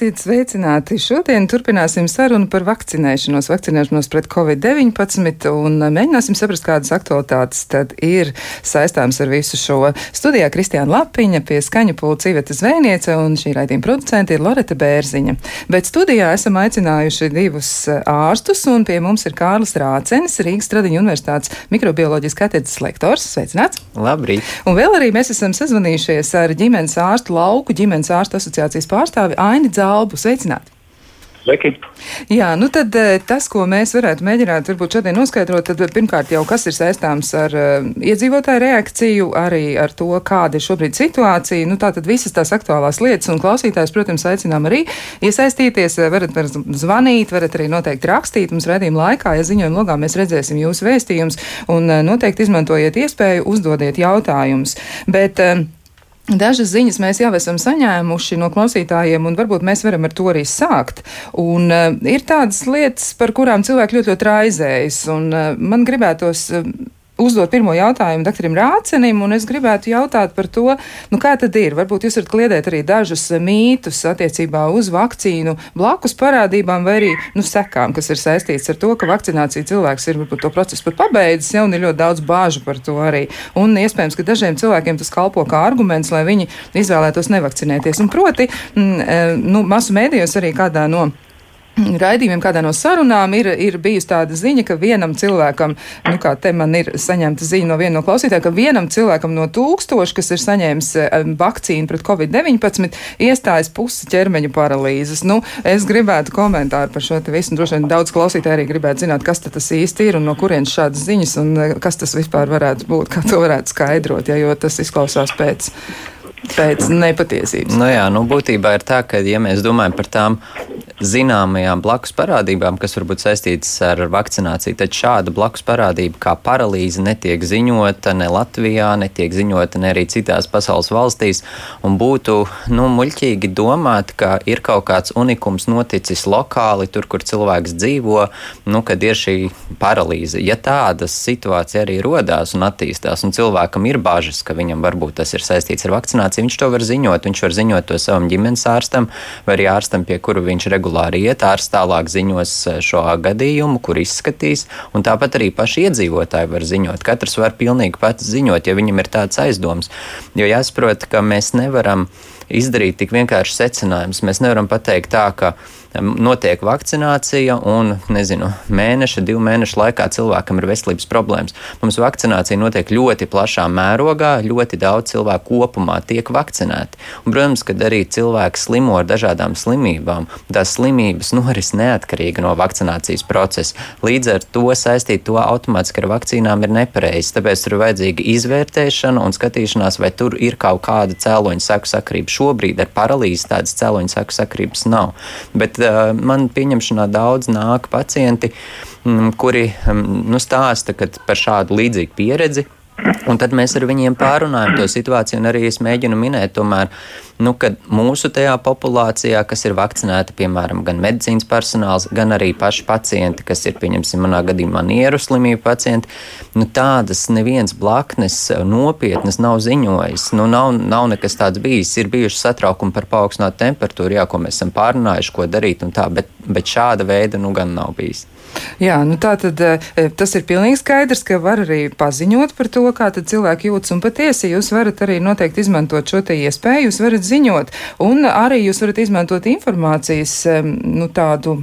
Esiet sveicināti! Šodien turpināsim sarunu par vakcinēšanos, vakcinēšanos pret covid-19 un mēģināsim saprast, kādas aktualitātes tad ir saistāms ar visu šo. Studijā Kristiāna Lapiņa, pie skaņa pulca Iveta Zvēniece un šī raidījuma producente ir Loreta Bērziņa. Bet studijā esam aicinājuši divus ārstus un pie mums ir Kārlis Rācenis, Rīgas Tradiņu universitātes mikrobioloģijas katedras lektors. Sveicināts! Labrīt! Un vēl arī mēs esam sazvanījušies ar ģimenes ārstu lauku ģimenes ārstu asociācijas pārstāvi Aini Aini Zalbu. Sveicināti! Sveiki. Jā, nu tad eh, tas, ko mēs varētu mēģināt varbūt šodien noskaidrot, tad pirmkārt jau kas ir saistāms ar uh, iedzīvotāju reakciju, arī ar to, kāda ir šobrīd situācija. Nu tā tad visas tās aktuālās lietas un klausītājs, protams, aicinām arī iesaistīties, eh, varat, varat zvanīt, varat arī noteikti rakstīt mums redzījuma laikā, ja ziņojuma logā mēs redzēsim jūsu vēstījumus un uh, noteikti izmantojiet iespēju uzdodiet jautājumus. Bet, uh, Dažas ziņas mēs jau esam saņēmuši no klausītājiem, un varbūt mēs varam ar to arī sākt. Un, uh, ir tādas lietas, par kurām cilvēki ļoti, ļoti raizējas, un uh, man gribētos. Uh, uzdot pirmo jautājumu doktoram Rācenim, un es gribētu jautāt par to, nu, kā tad ir. Varbūt jūs varat kliedēt arī dažus mītus attiecībā uz vakcīnu blakus parādībām vai arī nu, sekām, kas ir saistīts ar to, ka vakcinācija cilvēks ir varbūt to procesu pat pabeidzis, jau un ir ļoti daudz bāžu par to arī. Un iespējams, ka dažiem cilvēkiem tas kalpo kā arguments, lai viņi izvēlētos nevakcinēties. Un proti, mm, e, nu, masu mēdījos arī kādā no raidījumiem, kādā no sarunām ir, ir bijusi tāda ziņa, ka vienam cilvēkam, nu kā te man ir saņemta ziņa no viena no klausītājiem, ka vienam cilvēkam no tūkstoša, kas ir saņēmis vakcīnu pret covid-19, iestājas pusi ķermeņa paralīzes. Nu, es gribētu komentāru par šo te visu, un droši vien daudz klausītāji arī gribētu zināt, kas tas īsti ir un no kurienes šādas ziņas un eh, kas tas vispār varētu būt, kā to varētu skaidrot, ja, jo tas izklausās pēc pēc nepatiesības. Nu jā, nu būtībā ir tā, ka, ja mēs domājam par tām zināmajām blakus parādībām, kas varbūt saistītas ar vakcināciju, tad šāda blakus parādība kā paralīze netiek ziņota ne Latvijā, netiek ziņota ne arī citās pasaules valstīs. Un būtu nu, muļķīgi domāt, ka ir kaut kāds unikums noticis lokāli, tur, kur cilvēks dzīvo, nu, kad ir šī paralīze. Ja tāda situācija arī rodās un attīstās, un cilvēkam ir bažas, ka viņam varbūt tas ir saistīts ar vakcināciju, viņš to var ziņot. Viņš var ziņot to savam ģimenes ārstam vai arī ārstam, pie kura viņš regulāri iet, ārsts tālāk ziņos eh, šo gadījumu, kur izskatīs, un tāpat arī paši iedzīvotāji var ziņot. Katrs var pilnīgi pats ziņot, ja viņam ir tāds aizdoms. Jo jāsaprot, ka mēs nevaram izdarīt tik vienkārši secinājumus. Mēs nevaram pateikt tā, ka notiek vakcinācija un, nezinu, mēneša, divu mēnešu laikā cilvēkam ir veselības problēmas. Mums vakcinācija notiek ļoti plašā mērogā, ļoti daudz cilvēku kopumā tiek vakcinēti. Un, protams, kad arī cilvēki slimo ar dažādām slimībām, tās slimības noris neatkarīgi no vakcinācijas procesa. Līdz ar to saistīt to automātiski ar vakcīnām ir nepareizi. Tāpēc tur ir vajadzīga izvērtēšana un skatīšanās, vai tur ir kaut kāda cēloņa seku sakrība. Šobrīd ar paralīzi tādas cēloņa seku sakrības nav. Bet Eh, man pieņemšanā daudz nāk pacienti, mm, kuri mm, nu, stāsta par šādu līdzīgu pieredzi. Un tad mēs ar viņiem pārunājam to situāciju, un arī es mēģinu minēt, tomēr, nu, ka mūsu tajā populācijā, kas ir vakcinēta, piemēram, gan medicīnas personāls, gan arī paši pacienti, kas ir, pieņemsim, manā gadījumā nieru slimību pacienti, nu, tādas neviens blaknes nopietnas nav ziņojis. Nu, nav, nav nekas tāds bijis. Ir bijuši satraukumi par paaugstinātu temperatūru, jā, ko mēs esam pārunājuši, ko darīt un tā, bet, bet šāda veida nu gan nav bijis. Jā, nu tā tad eh, tas ir pilnīgi skaidrs, ka var arī paziņot par to, kā cilvēki jūtas. Un patiesi jūs varat arī noteikti izmantot šo te iespēju, jūs varat ziņot, un arī jūs varat izmantot informācijas nu, tādu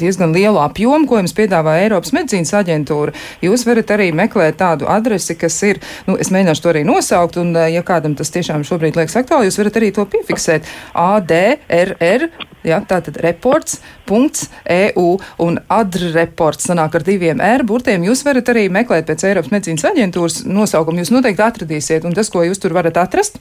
diezgan lielu apjomu, ko jums piedāvā Eiropas medicīnas aģentūra. Jūs varat arī meklēt tādu adresi, kas ir, nu, es mēģināšu to arī nosaukt, un eh, ja kādam tas tiešām šobrīd liekas aktuāli, jūs varat arī to piefiksēt. ADRR Ja, tātad reports.eu un adreports sanāk ar diviem R burtiem. Jūs varat arī meklēt pēc Eiropas medicīnas aģentūras nosaukumu. Jūs noteikti atradīsiet, un tas, ko jūs tur varat atrast,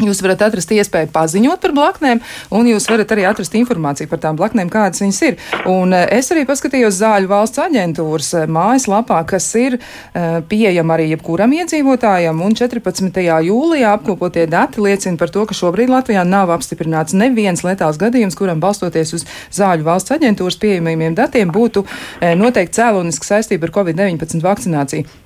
Jūs varat atrast iespēju paziņot par blaknēm, un jūs varat arī atrast informāciju par tām blaknēm, kādas viņas ir. Un eh, es arī paskatījos Zāļu valsts aģentūras eh, mājaslapā, kas ir uh, pieejama arī jebkuram iedzīvotājam, un 14. jūlijā apkopotie dati liecina par to, ka šobrīd Latvijā nav apstiprināts neviens letāls gadījums, kuram balstoties uz Zāļu valsts aģentūras pieejamiem datiem būtu noteikti cēlonisks saistība ar COVID-19 vakcināciju.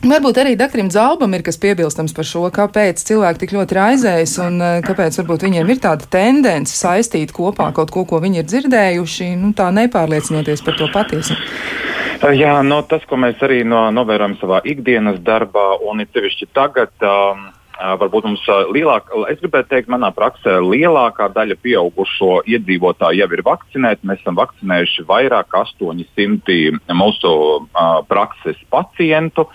Varbūt arī doktoram Zalbam ir kas piebilstams par šo, kāpēc cilvēki tik ļoti raizējas un eh, kāpēc varbūt viņiem ir tāda tendence saistīt kopā kaut ko, ko viņi ir dzirdējuši, nu, tā nepārliecinoties par to patiesumu. Jā, no tas, ko mēs arī no, novērojam savā ikdienas darbā, un it sevišķi tagad, um, varbūt mums lielākā, es gribētu teikt, manā praksē lielākā daļa pieaugušo iedzīvotāju jau ir vakcinēti. Mēs esam vakcinējuši vairāk kā 800 mūsu uh, prakses pacientu.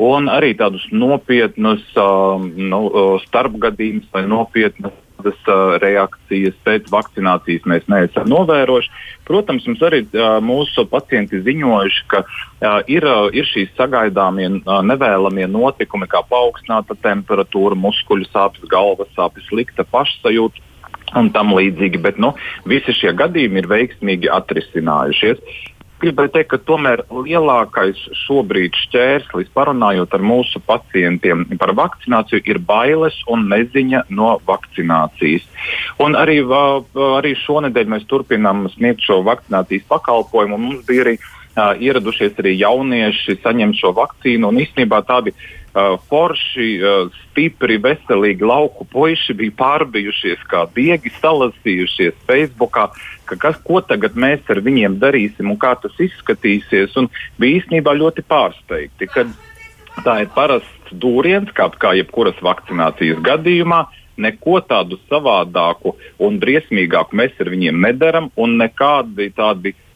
Un arī tādus nopietnus uh, nu, starpgadījumus vai nopietnus tādas uh, reakcijas pēc vakcinācijas mēs neesam novērojuši. Protams, mums arī uh, mūsu pacienti ziņojuši, ka uh, ir, uh, ir šīs sagaidāmie uh, nevēlamie notikumi, kā paaugstināta temperatūra, muskuļu sāpes, galvas sāpes, slikta pašsajūta un tam līdzīgi. Bet nu, visi šie gadījumi ir veiksmīgi atrisinājušies gribēju teikt, ka tomēr lielākais šobrīd šķērslis, parunājot ar mūsu pacientiem par vakcināciju, ir bailes un neziņa no vakcinācijas. Un arī, arī šonadēļ mēs turpinām sniegt šo vakcinācijas pakalpojumu. Mums bija arī uh, ieradušies arī jaunieši saņemt šo vakcīnu un īstenībā tādi uh, forši, uh, stipri, veselīgi lauku puiši bija pārbijušies kā diegi, salasījušies Facebookā, ka kas, ko tagad mēs ar viņiem darīsim un kā tas izskatīsies. Un bija īstenībā ļoti pārsteigti, ka tā ir parasts dūriens, kā, kā jebkuras vakcinācijas gadījumā. Neko tādu savādāku un briesmīgāku mēs ar viņiem nedaram, un nekādi tādi uh,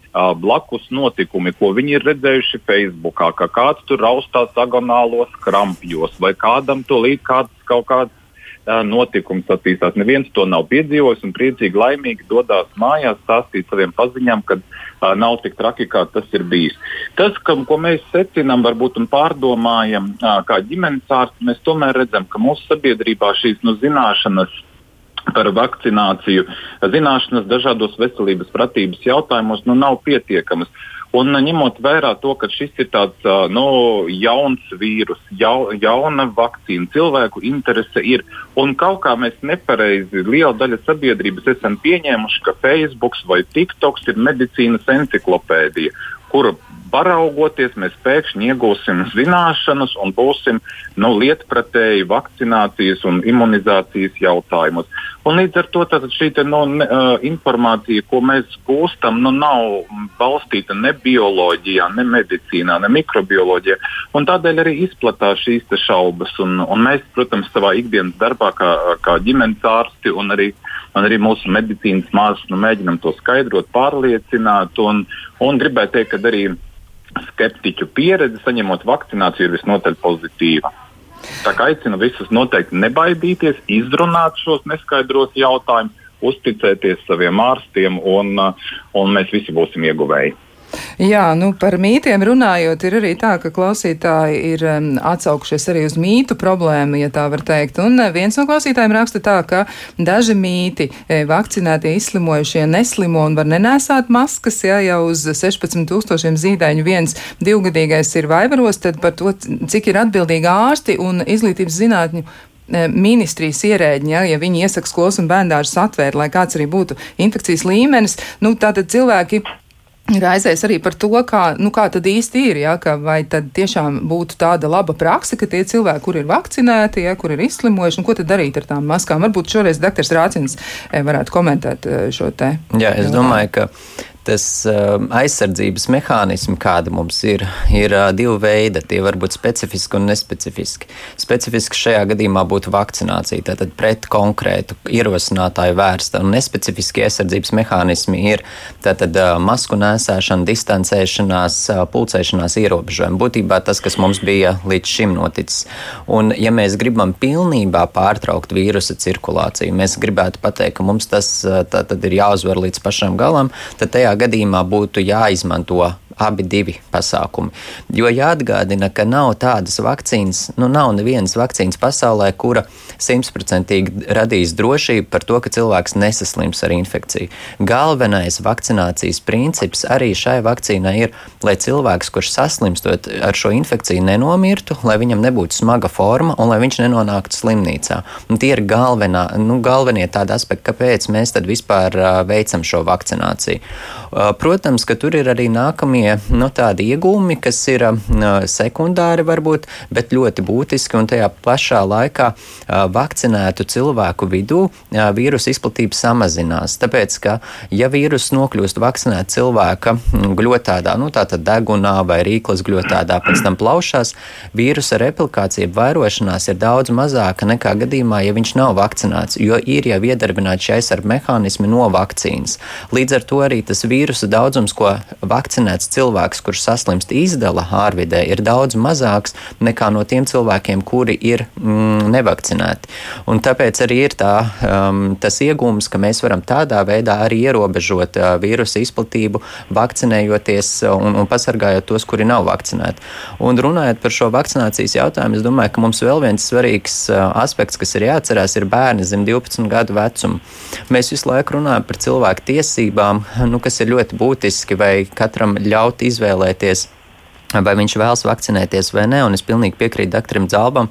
blakus notikumi, ko viņi ir redzējuši Facebook, ka kāds tur raustās agonālos krampjos, vai kādam to līdz kāds kaut kāds notikums attīstās. Neviens to nav piedzīvojis un priecīgi, laimīgi dodas mājās, stāstīt saviem paziņām, ka uh, nav tik traki, kā tas ir bijis. Tas, ka, ko mēs secinām, varbūt un pārdomājam, uh, kā ģimenes ārsti, mēs tomēr redzam, ka mūsu sabiedrībā šīs nu, zināšanas par vakcināciju, zināšanas dažādos veselības pratības jautājumos nu, nav pietiekamas. Un ņemot vērā to, ka šis ir tāds nu, jauns vīrus, jau, jauna vakcīna, cilvēku interese ir. Un kaut kā mēs nepareizi, liela daļa sabiedrības esam pieņēmuši, ka Facebook vai TikToks ir medicīnas encyklopēdija, kura paraugoties, mēs pēkšņi iegūsim zināšanas un būsim nu, lietpratēji vakcinācijas un imunizācijas jautājumos. Un līdz ar to šī te, nu, ne, uh, informācija, ko mēs gūstam, nu, nav balstīta ne bioloģijā, ne medicīnā, ne mikrobioloģijā. Tādēļ arī izplatās šīs šaubas. Un, un mēs, protams, savā ikdienas darbā, kā, kā ģimenes ārsti un arī, un arī mūsu medicīnas māsas, nu, mēģinam to skaidrot, pārliecināt. Un, un gribētu teikt, ka arī skeptiķu pieredze saņemot vakcināciju ir visnotaļ pozitīva. Tā kā aicinu visus noteikti nebaidīties, izrunāt šos neskaidros jautājumus, uzticēties saviem ārstiem, un, un mēs visi būsim ieguvēji. Jā, nu par mītiem runājot, ir arī tā, ka klausītāji ir um, atsaukušies arī uz mītu problēmu, ja tā var teikt. Un uh, viens no klausītājiem raksta tā, ka daži mīti e, vakcinētie izslimojušie neslimo un var nenēsāt maskas, ja jau uz 16 tūkstošiem zīdaiņu viens divgadīgais ir vaivaros, tad par to, cik ir atbildīgi ārsti un izglītības zinātņu e, ministrijas ierēģi, ja, ja viņi iesaka skolas un bērndārus atvērt, lai kāds arī būtu infekcijas līmenis, nu tātad cilvēki Raizēs arī par to, kā, nu, kā tad īsti ir, ja, ka vai tad tiešām būtu tāda laba praksa, ka tie cilvēki, kur ir vakcinēti, ja, kur ir izslimojuši, un ko tad darīt ar tām maskām? Varbūt šoreiz doktors Rācins eh, varētu komentēt eh, šo te. Jā, es domāju, ka tas uh, aizsardzības mehānismi, kāda mums ir, ir uh, divi veidi. Tie var būt specifiski un nespecifiski. Specifiski šajā gadījumā būtu vakcinācija, tātad pret konkrētu ierosinātāju vērsta, un nespecifiski aizsardzības mehānismi ir tātad uh, masku nēsāšana, distancēšanās, uh, pulcēšanās ierobežojumi. Būtībā tas, kas mums bija līdz šim noticis. Un, ja mēs gribam pilnībā pārtraukt vīrusa cirkulāciju, mēs gribētu pateikt, ka mums tas tātad ir jāuzvar līdz pašam galam, tad tajā gadījumā būtu jāizmanto abi divi pasākumi. Jo jāatgādina, ka nav tādas vakcīnas, nu nav nevienas vakcīnas pasaulē, kura simtprocentīgi radīs drošību par to, ka cilvēks nesaslims ar infekciju. Galvenais vakcinācijas princips arī šai vakcīnai ir, lai cilvēks, kurš saslimstot ar šo infekciju, nenomirtu, lai viņam nebūtu smaga forma un lai viņš nenonāktu slimnīcā. Un tie ir galvenā, nu, galvenie tādi aspekti, kāpēc mēs vispār uh, veicam šo vakcināciju. Uh, protams, ka tur ir arī nākamie pirmie nu, tādi iegūmi, kas ir sekundāri varbūt, bet ļoti būtiski un tajā pašā laikā vakcinētu cilvēku vidū vīrusu izplatība samazinās. Tāpēc, ka ja vīrus nokļūst vakcinēt cilvēka gļotādā, nu tātad degunā vai rīklas gļotādā, pēc tam plaušās, vīrusa replikācija, vairošanās ir daudz mazāka nekā gadījumā, ja viņš nav vakcinēts, jo ir jau iedarbināti šie aizsardz mehānismi no vakcīnas. Līdz ar to arī tas vīrusu daudzums, ko vakcinēts cilvēks, kurš saslimst, izdala ārvidē, ir daudz mazāks nekā no tiem cilvēkiem, kuri ir mm, nevakcinēti. Un tāpēc arī ir tā, um, tas iegūms, ka mēs varam tādā veidā arī ierobežot uh, vīrusu izplatību, vakcinējoties un, un pasargājot tos, kuri nav vakcinēti. Un runājot par šo vakcinācijas jautājumu, es domāju, ka mums vēl viens svarīgs uh, aspekts, kas ir jāatcerās, ir bērni zem 12 gadu vecuma. Mēs visu laiku runājam par cilvēku tiesībām, nu, kas ir ļoti būtiski, vai katram ļaut izvēlēties vai viņš vēlas vakcinēties vai nē. Un es pilnīgi piekrītu doktoram Zalbam,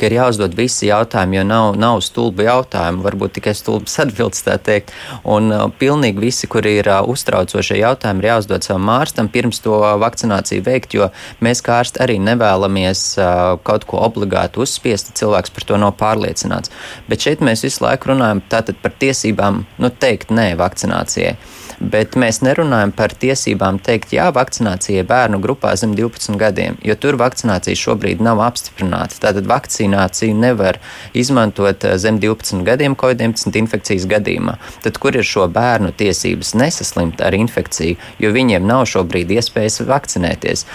ka ir jāuzdod visi jautājumi, jo nav, nav stulbi jautājumi, varbūt tikai stulbas atbildes tā teikt. Un uh, pilnīgi visi, kuri ir uh, uztraucošie jautājumi, ir jāuzdod savam ārstam pirms to vakcināciju veikt, jo mēs kā ārsti arī nevēlamies uh, kaut ko obligāti uzspiest, ja cilvēks par to nav pārliecināts. Bet šeit mēs visu laiku runājam par tiesībām nu, teikt nē vakcinācijai bet mēs nerunājam par tiesībām teikt jā vakcinācijai bērnu grupā zem 12 gadiem, jo tur vakcinācija šobrīd nav apstiprināta. Tātad vakcināciju nevar izmantot eh, zem 12 gadiem COVID-19 infekcijas gadījumā. Tad kur ir šo bērnu tiesības nesaslimt ar infekciju, jo viņiem nav šobrīd iespējas vakcinēties?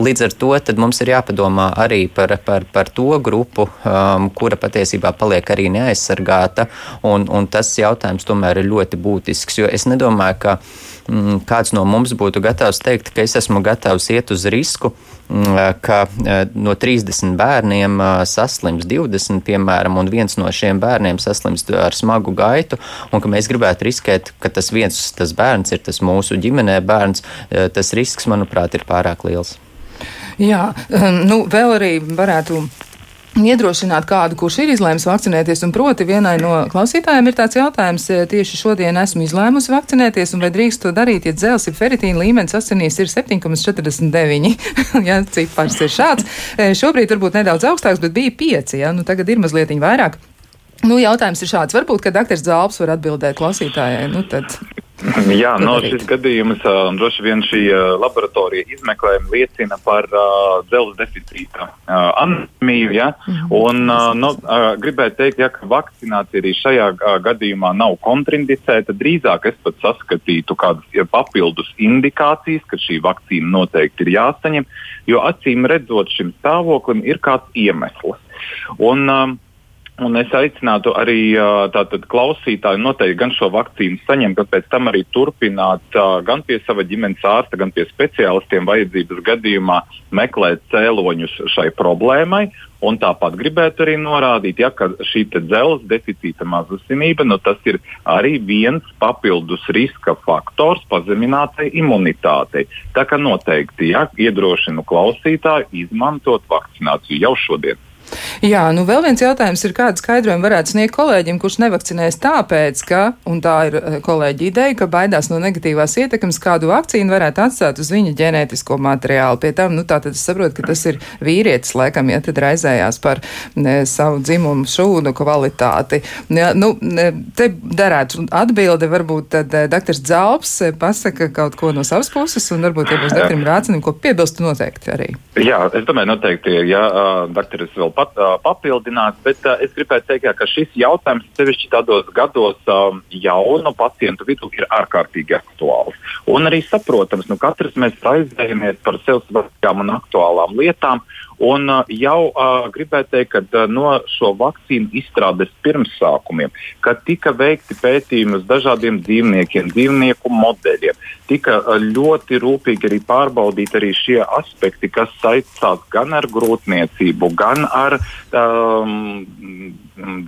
Līdz ar to mums ir jāpadomā arī par, par, par to grupu, um, kura patiesībā paliek arī neaizsargāta, un, un tas jautājums tomēr ir ļoti būtisks, jo es nedomāju, ka ka mm, kāds no mums būtu gatavs teikt, ka es esmu gatavs iet uz risku, mm, ka e, no 30 bērniem e, saslims 20, piemēram, un viens no šiem bērniem saslims ar smagu gaitu, un ka mēs gribētu riskēt, ka tas viens tas bērns ir tas mūsu ģimenē bērns, e, tas risks, manuprāt, ir pārāk liels. Jā, nu, vēl arī varētu iedrošināt kādu, kurš ir izlēmis vakcinēties. Un proti, vienai no klausītājiem ir tāds jautājums, e, tieši šodien esmu izlēmusi vakcinēties, un vai drīkst to darīt, ja dzelzs ir feritīna līmenis asinīs ir 7,49. ja, cipars ir šāds. E, šobrīd varbūt nedaudz augstāks, bet bija 5, ja, nu tagad ir mazliet vairāk. Nu, jautājums ir šāds. Varbūt, ka doktors Zāles var atbildēt klausītājai. Nu, tad... Jā, no šis gadījums uh, droši vien šī uh, laboratorija izmeklējuma liecina par uh, dzelzceļa deficīta uh, anemiju. Ja? Mhm. Un, uh, no, uh, gribētu teikt, ja, ka vakcinācija arī šajā uh, gadījumā nav kontraindicēta. Drīzāk es pat saskatītu kādas ja, papildus indikācijas, ka šī vakcīna noteikti ir jāsaņem, jo acīm redzot šim stāvoklim ir kāds iemesls. Un, um, Un es aicinātu arī tātad, klausītāju noteikti gan šo vakcīnu saņemt, gan pēc tam arī turpināt gan pie sava ģimenes ārsta, gan pie speciālistiem vajadzības gadījumā meklēt cēloņus šai problēmai. Un tāpat gribētu arī norādīt, ja, ka šī dzelzceļa deficīta mazasinība nu, ir arī viens papildus riska faktors pazeminātai imunitātei. Tā kā noteikti ja, iedrošinu klausītāju izmantot vakcināciju jau šodien. Jā, nu vēl viens jautājums ir, kādu skaidrojumu varētu sniegt kolēģim, kurš nevakcinēs tāpēc, ka, un tā ir eh, kolēģi ideja, ka baidās no negatīvās ietekmes, kādu vakcīnu varētu atstāt uz viņa ģenētisko materiālu. Pie tam, nu tā tad es saprotu, ka tas ir vīrietis, laikam, ja tad raizējās par ne, savu dzimumu šūnu kvalitāti. Ja, nu, te darētu atbildi, varbūt tad eh, dr. Dzalps eh, pasaka kaut ko no savas puses, un varbūt, ja būs dr. Rācinim, ko piebilst noteikti arī. Jā, es domāju, noteikti, ja uh, doktoris vēl pat, uh, papildināt, bet uh, es gribētu teikt, jā, ka šis jautājums sevišķi tādos gados um, jaunu pacientu vidū ir ārkārtīgi aktuāls. Un arī saprotams, nu katrs mēs aizējamies par sev svarīgām un aktuālām lietām. Un jau uh, gribētu teikt, ka uh, no šo vakcīnu izstrādes pirmsākumiem, kad tika veikti pētījumi uz dažādiem dzīvniekiem, dzīvnieku modeļiem, tika uh, ļoti rūpīgi arī pārbaudīti arī šie aspekti, kas saistās gan ar grūtniecību, gan ar um,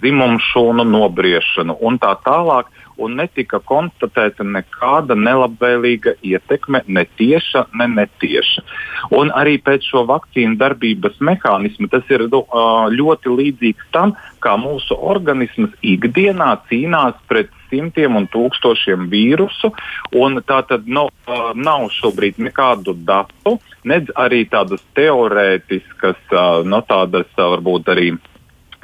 dzimumu šūnu nobriešanu un tā tālāk. Un netika konstatēta nekāda nelabvēlīga ietekme, ne tieša, ne netieša. Un arī pēc šo vakcīnu darbības mehānismu tas ir nu, ļoti līdzīgs tam, kā mūsu organisms ikdienā cīnās pret simtiem un tūkstošiem vīrusu. Tā tad nav, nav šobrīd nekādu datu, nedz arī tādas teorētiskas, no tādas varbūt arī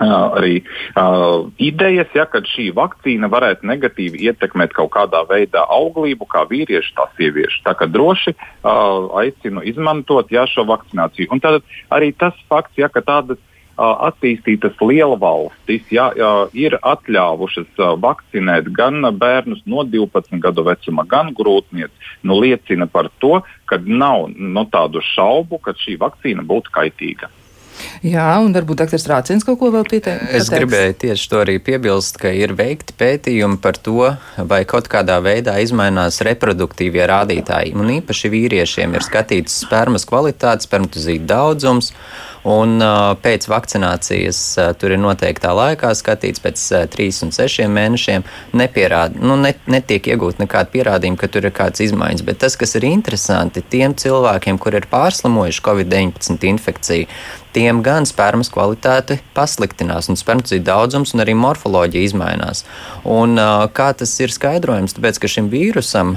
arī uh, idejas, ja, ka šī vakcīna varētu negatīvi ietekmēt kaut kādā veidā auglību, kā vīriešu, tā sieviešu. Tā kā droši uh, aicinu izmantot ja, šo vakcināciju. Un tad arī tas fakts, ja, ka tādas uh, attīstītas lielvalstis ja, uh, ir atļāvušas uh, vakcinēt gan bērnus no 12 gadu vecuma, gan grūtniecības, nu, liecina par to, ka nav nu, tādu šaubu, ka šī vakcīna būtu kaitīga. Jā, un varbūt doktors Rācins kaut ko vēl pieteikt. Es gribēju tieši to arī piebilst, ka ir veikti pētījumi par to, vai kaut kādā veidā izmainās reproduktīvie rādītāji. Un īpaši vīriešiem ir skatīts spermas kvalitāte, spermatozītu daudzums. Un pēc vakcinācijas tur ir noteiktā laikā skatīts pēc uh, 3 un 6 mēnešiem. Nepierāda, nu, ne, netiek iegūt nekāda pierādījuma, ka tur ir kādas izmaiņas. Bet tas, kas ir interesanti, tiem cilvēkiem, kur ir pārslimojuši Covid-19 infekciju, tiem gan spermas kvalitāte pasliktinās, un spermacīdu daudzums un arī morfoloģija mainās. Un, kā tas ir skaidrojams? Tāpēc, ka šim vīrusam,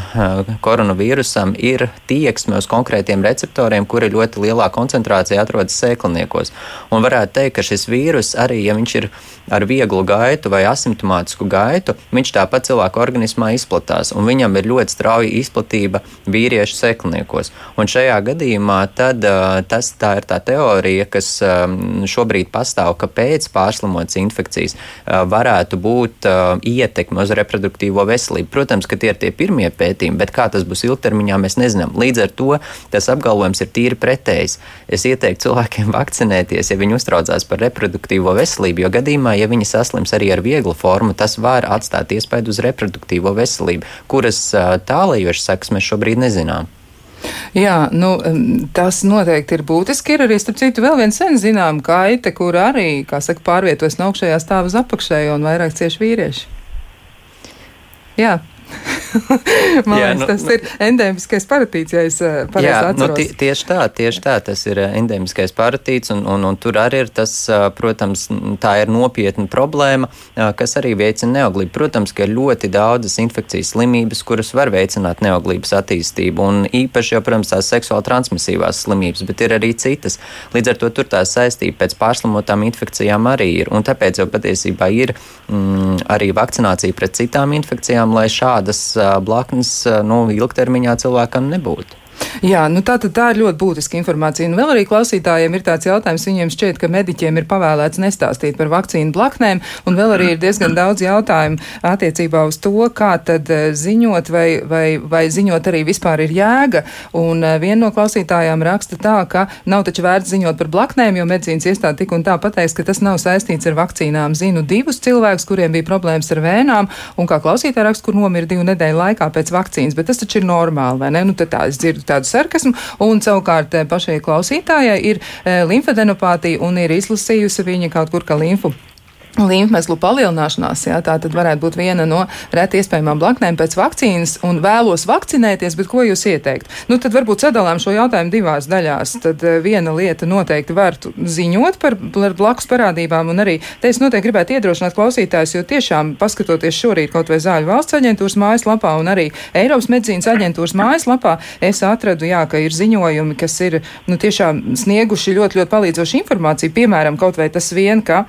koronavīrusam, ir tieksme uz konkrētiem receptoriem, kuri ļoti lielā koncentrācijā atrodas sēkliniekos. Un varētu teikt, ka šis vīrus arī, ja viņš ir ar vieglu gaitu vai asimptomātisku gaitu, viņš tāpat cilvēka organismā izplatās, un viņam ir ļoti strauja izplatība vīriešu sēkliniekos. Un šajā gadījumā tad, tas tā ir tā teorija, kas šobrīd pastāv, ka pēc pārslimotas infekcijas varētu būt ietekme uz reproduktīvo veselību. Protams, ka tie ir tie pirmie pētījumi, bet kā tas būs ilgtermiņā, mēs nezinām. Līdz ar to tas apgalvojums ir tīri pretējs. Es ieteiktu cilvēkiem vakcinēties, ja viņi uztraucās par reproduktīvo veselību, jo gadījumā, ja viņi saslims arī ar vieglu formu, tas var atstāt iespēju uz reproduktīvo veselību, kuras tālējošas sekas mēs šobrīd nezinām. Jā, nu, tas noteikti ir būtiski. Ir arī, starp citu, vēl viena sen zinām kaite, kur arī, kā saka, pārvietojas no augšējā stāva uz apakšējo un vairāk cieši vīrieši. Jā. Man jā, liekas, nu, tas nu, ir endēmiskais paratīts, ja es eh, pareizi jā, atceros. Nu, tie, tieši tā, tieši tā, tas ir eh, endēmiskais paratīts, un, un, un tur arī ir tas, eh, protams, tā ir nopietna problēma, kas arī veicina neauglību. Protams, ka ir ļoti daudzas infekcijas slimības, kuras var veicināt neauglības attīstību, un īpaši jau, protams, tās seksuāli transmisīvās slimības, bet ir arī citas. Līdz ar to tur tā saistība pēc pārslimotām infekcijām arī ir, un tāpēc jau patiesībā ir mm, arī vakcinācija pret citām infekcijām, lai šādas blaknes nu, ilgtermiņā cilvēkam nebūtu. Jā, nu tā, tā ir ļoti būtiska informācija. Un vēl arī klausītājiem ir tāds jautājums, viņiem šķiet, ka mediķiem ir pavēlēts nestāstīt par vakcīnu blaknēm, un vēl arī ir diezgan daudz jautājumu attiecībā uz to, kā tad eh, ziņot, vai, vai, vai ziņot arī vispār ir jēga. Un eh, viena no klausītājām raksta tā, ka nav taču vērts ziņot par blaknēm, jo medicīnas iestāde tik un tā pateiks, ka tas nav saistīts ar vakcīnām. Zinu divus cilvēkus, kuriem bija problēmas ar vēnām, un kā klausītāja raksta, kur nomira divu nedēļu laikā pēc vakcīnas, bet tas taču ir normāli, vai ne? Nu, tā es dzirdu tādu sarkasmu, un savukārt eh, pašai klausītājai ir eh, limfadenopātija un ir izlasījusi viņa kaut kur ka limfu līmfmezglu palielināšanās, jā, tā tad varētu būt viena no reti iespējamām blaknēm pēc vakcīnas, un vēlos vakcinēties, bet ko jūs ieteikt? Nu, tad varbūt sadalām šo jautājumu divās daļās. Tad eh, viena lieta noteikti var ziņot par, par blakus parādībām, un arī te es noteikti gribētu iedrošināt klausītājus, jo tiešām paskatoties šorīt kaut vai Zāļu valsts aģentūras mājaslapā un arī Eiropas medicīnas aģentūras mājaslapā, es atradu, jā, ka ir ziņojumi, kas ir, nu, tiešām snieguši ļoti, ļoti palīdzošu informāciju, piemēram, kaut vai tas vien, ka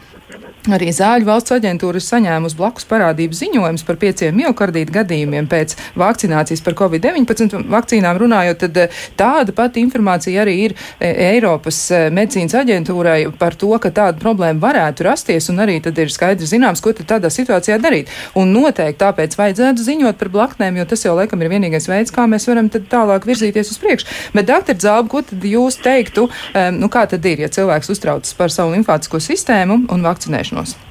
Arī Zāļu valsts aģentūra ir saņēmusi blakus parādību ziņojumus par pieciem miocardītu gadījumiem pēc vakcinācijas par covid-19 vakcīnām runājot, tad eh, tāda pati informācija arī ir eh, Eiropas eh, medicīnas aģentūrai par to, ka tāda problēma varētu rasties, un arī tad ir skaidri zināms, ko tad tādā situācijā darīt. Un noteikti tāpēc vajadzētu ziņot par blaknēm, jo tas jau laikam ir vienīgais veids, kā mēs varam tad tālāk virzīties uz priekšu. Bet, doktor Zāba, ko tad jūs teiktu, nu kā tad ir, ja cilvēks uztraucas par savu limfātisko sistēmu un vakcinēšanu? Vakcinēšanos?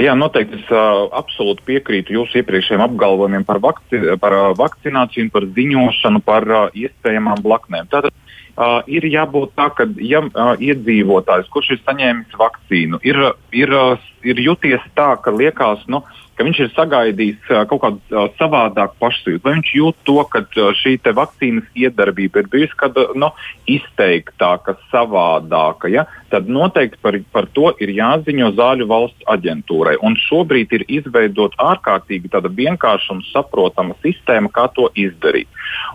Jā, noteikti es uh, absolūti piekrītu jūsu iepriekšējiem apgalvojumiem par, vakci par uh, vakcināciju par ziņošanu par uh, iespējamām blaknēm. Tātad uh, ir jābūt tā, ka ja uh, iedzīvotājs, kurš ir saņēmis vakcīnu, ir, ir, uh, ir juties tā, ka liekas, nu, ka viņš ir sagaidījis kaut kādu savādāku pašsajūtu, vai viņš jūt to, ka šī vakcīnas iedarbība ir bijusi kāda no, izteiktāka, savādāka. Ja? Tad noteikti par, par to ir jāziņo Zāļu valsts aģentūrai. Un šobrīd ir izveidota ārkārtīgi vienkārša un saprotama sistēma, kā to izdarīt.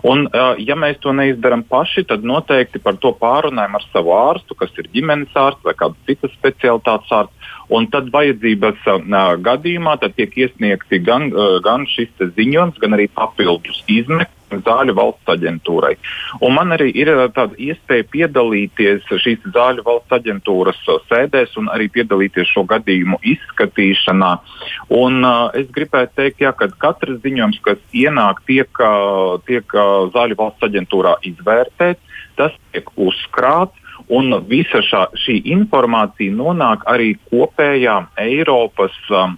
Un, ja mēs to neizdarām paši, tad noteikti par to pārunājam ar savu ārstu, kas ir ģimenes ārsts vai kāda cita specialitātes ārsts. Un tad vajadzības gadījumā tad tiek iesniegti gan, gan šis ziņojums, gan arī papildus izmeklējums zāļu valsts aģentūrai. Un man arī ir tāda iespēja piedalīties šīs zāļu valsts aģentūras sēdēs un arī piedalīties šo gadījumu izskatīšanā. Un, uh, es gribētu teikt, jā, ka katrs ziņojums, kas ienāk, tiek, tiek zāļu valsts aģentūrā izvērtēts, tas tiek uzkrāts un visa šā, šī informācija nonāk arī kopējā Eiropas um,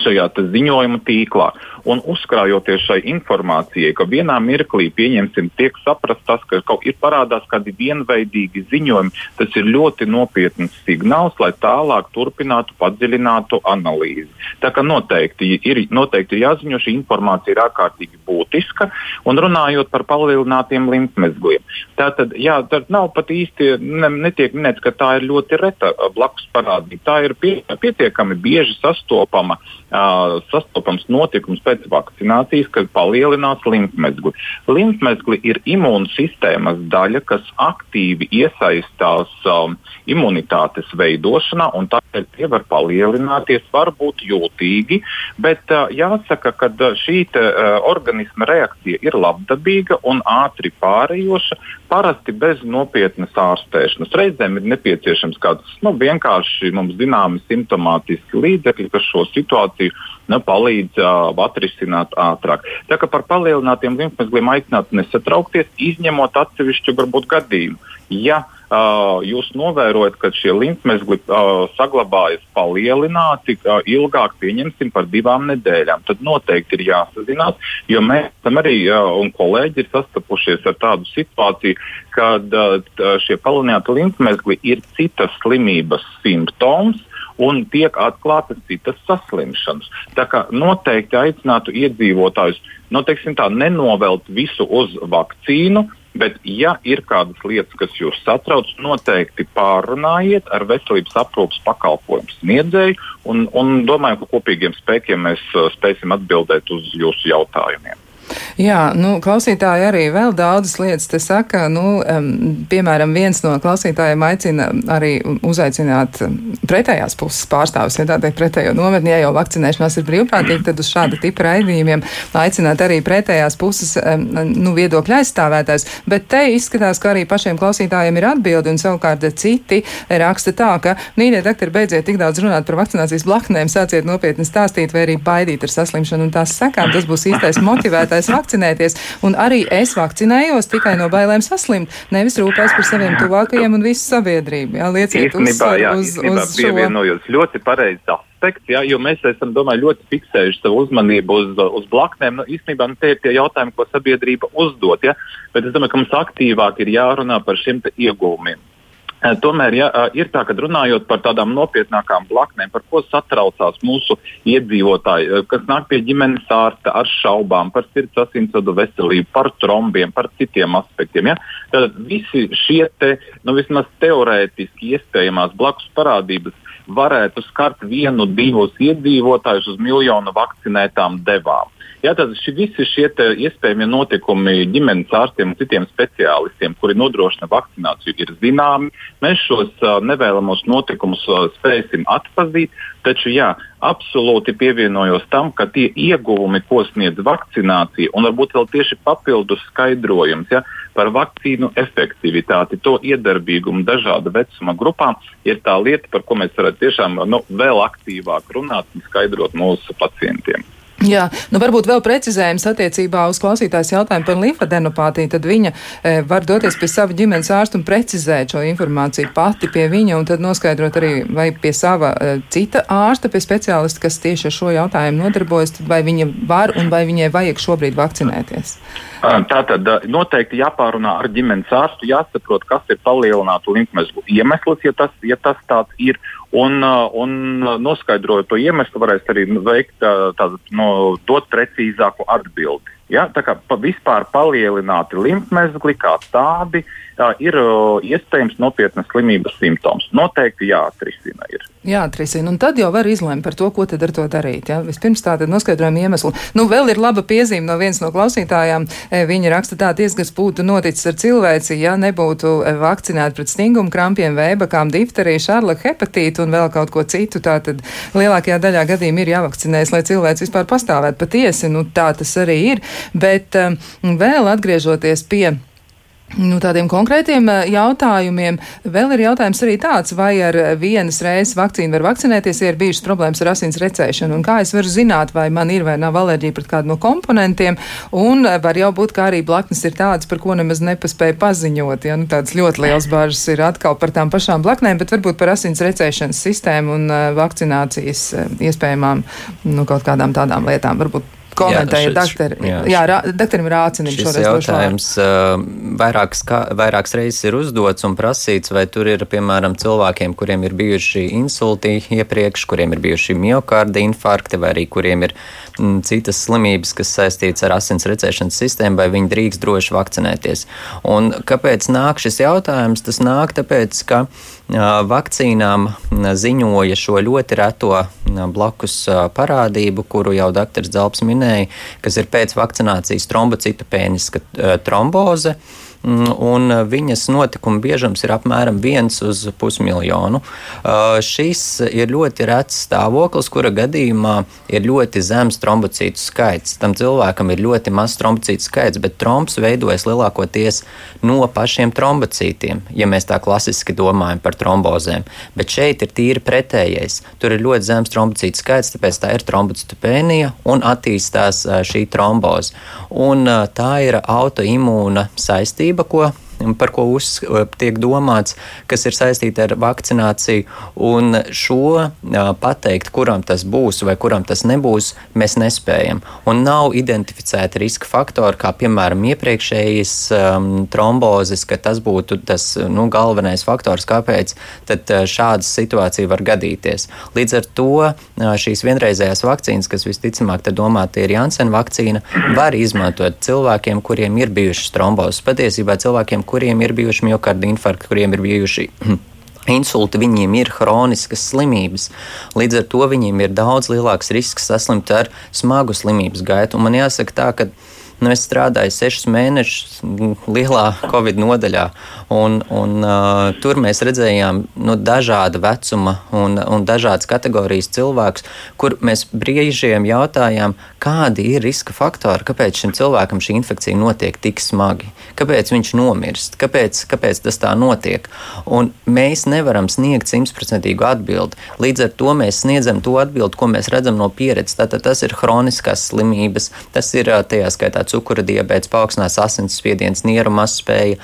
šajā ziņojuma tīklā. Un uzkrājoties šai informācijai, ka vienā mirklī, pieņemsim, tiek saprast tas, ka kaut ir parādās kādi vienveidīgi ziņojumi, tas ir ļoti nopietns signāls, lai tālāk turpinātu padziļinātu analīzi. Tā kā noteikti ir, noteikti ir jāziņo, šī informācija ir ārkārtīgi būtiska. Un runājot par palielinātiem limfmezgliem, tātad, jā, tad nav pat īsti, ne, netiek minēts, ka tā ir ļoti reta blakus parādība. Tā ir pie, pietiekami bieži sastopama uh, sastopams notikums pēc vakcinācijas, kad palielinās limfmezgli. Limfmezgli ir imūnsistēmas daļa, kas aktīvi iesaistās um, imunitātes veidošanā, un tādēļ tie var palielināties, var būt jūtīgi, bet uh, jāsaka, ka šī te, uh, organisma reakcija ir labdabīga un ātri pārējoša, parasti bez nopietnas ārstēšanas. Reizēm ir nepieciešams kāds nu, vienkārši mums zināmi simptomātiski līdzekļi, kas šo situāciju nu, palīdz uh, atrisināt ātrāk. Tā kā par palielinātiem limfmezgliem aicinātu nesatraukties, izņemot atsevišķu varbūt gadījumu. Ja uh, jūs novērojat, ka šie limfmezgli uh, saglabājas palielināti uh, ilgāk, pieņemsim, par divām nedēļām, tad noteikti ir jāsazinās, jo mēs tam arī uh, un kolēģi ir sastapušies ar tādu situāciju, kad uh, šie palielināti limfmezgli ir citas slimības simptoms un tiek atklātas citas saslimšanas. Tā kā noteikti aicinātu iedzīvotājus nu, tā, nenovelt visu uz vakcīnu, Bet, ja ir kādas lietas, kas jūs satrauc, noteikti pārunājiet ar veselības aprūpas pakalpojumu sniedzēju un, un domāju, ka kopīgiem spēkiem mēs uh, spēsim atbildēt uz jūsu jautājumiem. Jā, nu, klausītāji arī vēl daudzas lietas te saka. Nu, um, piemēram, viens no klausītājiem aicina arī uzaicināt pretējās puses pārstāvis, ja tā teikt, pretējo nometni, ja jau vakcinēšanās ir brīvprātīgi, tad uz šāda tipa raidījumiem aicināt arī pretējās puses um, nu, viedokļu aizstāvētājs. Bet te izskatās, ka arī pašiem klausītājiem ir atbildi, un savukārt citi raksta tā, ka, mīļie doktori, beidziet tik daudz runāt par vakcinācijas blaknēm, sāciet nopietni stāstīt vai arī baidīt ar saslimšanu un tās sekām. Tas būs īstais motivētājs vēlēties vakcinēties, un arī es vakcinējos tikai no bailēm saslimt, nevis rūpēs par saviem tuvākajiem un visu sabiedrību. Jā, lieciet īstenībā, uz, jā, uz, īstenībā uz pievienojos ļoti pareizi aspekts, ja, jo mēs esam, domāju, ļoti fiksējuši savu uzmanību uz, uz blaknēm. Nu, īstenībā nu, tie ir tie jautājumi, ko sabiedrība uzdot, ja, bet es domāju, ka mums aktīvāk ir jārunā par šiem iegūmiem. Tomēr ja, ir tā, ka runājot par tādām nopietnākām blaknēm, par ko satraucās mūsu iedzīvotāji, kas nāk pie ģimenes ārsta ar šaubām par sirds asinsvadu veselību, par trombiem, par citiem aspektiem. Ja? Tad visi šie te, nu, vismaz teorētiski iespējamās blakus parādības varētu skart vienu, divus iedzīvotājus uz miljonu vakcinētām devām. Jā, tad ši, visi šie iespējamie notikumi ģimenes ārstiem un citiem speciālistiem, kuri nodrošina vakcināciju, ir zināmi. Mēs šos uh, nevēlamos notikumus uh, spēsim atpazīt, taču jā, absolūti pievienojos tam, ka tie ieguvumi, ko sniedz vakcinācija, un varbūt vēl tieši papildus skaidrojums ja, par vakcīnu efektivitāti, to iedarbīgumu dažādu vecuma grupām, ir tā lieta, par ko mēs varētu tiešām nu, vēl aktīvāk runāt un skaidrot mūsu pacientiem. Jā, nu varbūt vēl precizējums attiecībā uz klausītājs jautājumu par limfadenopātiju. Tad viņa e, var doties pie sava ģimenes ārsta un precizēt šo informāciju pati pie viņa un tad noskaidrot arī vai pie sava e, cita ārsta, pie speciālista, kas tieši ar šo jautājumu nodarbojas, vai viņa var un vai viņai vajag šobrīd vakcinēties. Tātad noteikti jāpārunā ar ģimenes ārstu, jāsaprot, kas ir palielinātu limfmezglu iemesls, ja tas, ja tas tāds ir. Un, un noskaidrojot to iemeslu, varēs arī veikt tādu, no, dot precīzāku atbildi. Ja? Tā kā vispār palielināti limfmezgli kā tādi uh, ir iespējams nopietnas slimības simptoms. Noteikti jāatrisina. Ir. Jāatrisina, un tad jau var izlemt par to, ko tad ar to darīt. Ja? Vispirms tātad noskaidrojam iemeslu. Nu, vēl ir laba piezīme no vienas no klausītājām. Viņa raksta tā, diez, kas būtu noticis ar cilvēci, ja nebūtu vakcinēti pret stingumu krampiem, vēbakām, difteriju, šarlaka hepatītu un vēl kaut ko citu. Tātad lielākajā daļā gadījumā ir jāvakcinēs, lai cilvēks vispār pastāvētu patiesi. Nu, tā tas arī ir. Bet um, vēl atgriežoties pie Nu, tādiem konkrētiem eh, jautājumiem. Vēl ir jautājums arī tāds, vai ar vienas reizes vakcīnu var vakcinēties, ja ir bijušas problēmas ar asins recēšanu. Un kā es varu zināt, vai man ir vai nav alerģija pret kādu no komponentiem. Un eh, var jau būt, ka arī blaknes ir tādas, par ko nemaz nepaspēja paziņot. Ja? Nu, tādas ļoti liels bažas ir atkal par tām pašām blaknēm, bet varbūt par asins recēšanas sistēmu un uh, vakcinācijas uh, iespējamām nu, kaut kādām tādām lietām. Varbūt komentēja doktori. Jā, jā rā, doktorim Rācinim šis jautājums uh, vairākas, kā, vairākas reizes ir uzdots un prasīts, vai tur ir, piemēram, cilvēkiem, kuriem ir bijuši insulti iepriekš, kuriem ir bijuši miokārda infarkti, vai arī kuriem ir m, citas slimības, kas saistītas ar asins recēšanas sistēmu, vai viņi drīkst droši vakcinēties. Un kāpēc nāk šis jautājums? Tas nāk tāpēc, ka vakcīnām ziņoja šo ļoti reto blakus parādību, kuru jau dr. Zelps minēja, kas ir pēc vakcinācijas trombocitopēniska tromboze. Mm, un uh, viņas notikuma biežums ir apmēram viens uz pusmiljonu. Uh, šis ir ļoti rets stāvoklis, kura gadījumā ir ļoti zems trombocītu skaits. Tam cilvēkam ir ļoti mazs trombocītu skaits, bet trombs veidojas lielākoties no pašiem trombocītiem, ja mēs tā klasiski domājam par trombozēm. Bet šeit ir tīri pretējais. Tur ir ļoti zems trombocītu skaits, tāpēc tā ir trombocitopēnija un attīstās uh, šī tromboze. Un tā ir autoimūna saistība kustība, ko par ko uz, tiek domāts, kas ir saistīta ar vakcināciju. Un šo pateikt, kuram tas būs vai kuram tas nebūs, mēs nespējam. Un nav identificēti riska faktori, kā piemēram iepriekšējas um, trombozes, ka tas būtu tas nu, galvenais faktors, kāpēc šāda situācija var gadīties. Līdz ar to šīs vienreizējās vakcīnas, kas visticamāk domāta ir Janssen vakcīna, var izmantot cilvēkiem, kuriem ir bijušas trombozes. Patiesībā cilvēkiem, kuriem ir bijuši miocarda infarkti, kuriem ir bijuši insulti, viņiem ir chroniskas slimības. Līdz ar to viņiem ir daudz lielāks risks saslimt ar smagu slimības gaitu. Un man jāsaka tā, ka Nu, es strādāju sešus mēnešus lielā Covid nodaļā, un, un uh, tur mēs redzējām nu, dažāda vecuma un, un dažādas kategorijas cilvēkus, kur mēs brīžiem jautājām, kādi ir riska faktori, kāpēc šim cilvēkam šī infekcija notiek tik smagi, kāpēc viņš nomirst, kāpēc, kāpēc tas tā notiek. Un mēs nevaram sniegt simtprocentīgu atbildi. Līdz ar to mēs sniedzam to atbildi, ko mēs redzam no pieredzes. Tātad tas ir hroniskās slimības, tas ir tajā skaitā cukura diabetes, paaugstinās asinsspiediens, nieru mazspēja,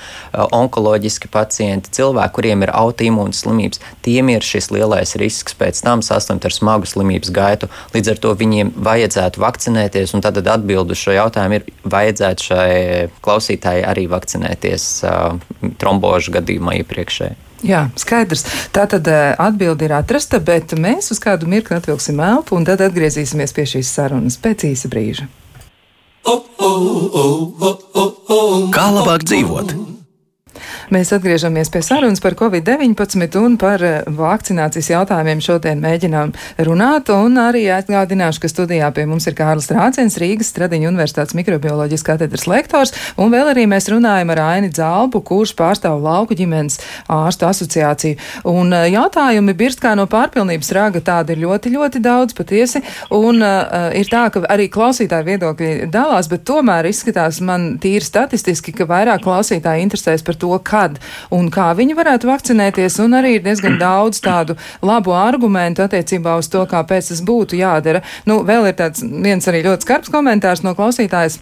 onkoloģiski pacienti, cilvēki, kuriem ir autoimūnas slimības, tiem ir šis lielais risks pēc tam saslimt ar smagu slimības gaitu. Līdz ar to viņiem vajadzētu vakcinēties, un tad atbildu šo jautājumu ir, vajadzētu šai klausītājai arī vakcinēties uh, trombožu gadījumā iepriekšēji. Jā, skaidrs. Tā tad atbildi ir atrasta, bet mēs uz kādu mirkli atvilksim elpu un tad atgriezīsimies pie šīs sarunas pēc īsa brīža. Kā labāk dzīvot? Mēs atgriežamies pie sarunas par Covid-19 un par eh, vakcinācijas jautājumiem šodien mēģinām runāt. Un arī atgādināšu, ka studijā pie mums ir Kārlis Rācens, Rīgas Stradiņa Universitātes mikrobioloģijas katedras lektors, un vēl arī mēs runājam ar Aini Dzalbu, kurš pārstāv lauku ģimenes ārstu asociāciju. Un eh, jautājumi birst kā no pārpilnības raga, tādi ir ļoti, ļoti daudz patiesi. Un uh, ir tā, ka arī klausītāju viedokļi dalās, bet tomēr izskatās man tīri statistiski, ka vairāk klausītāji interesēs par to, to, kad un kā viņi varētu vakcinēties, un arī ir diezgan daudz tādu labu argumentu attiecībā uz to, kāpēc tas būtu jādara. Nu, vēl ir tāds viens arī ļoti skarbs komentārs no klausītājas.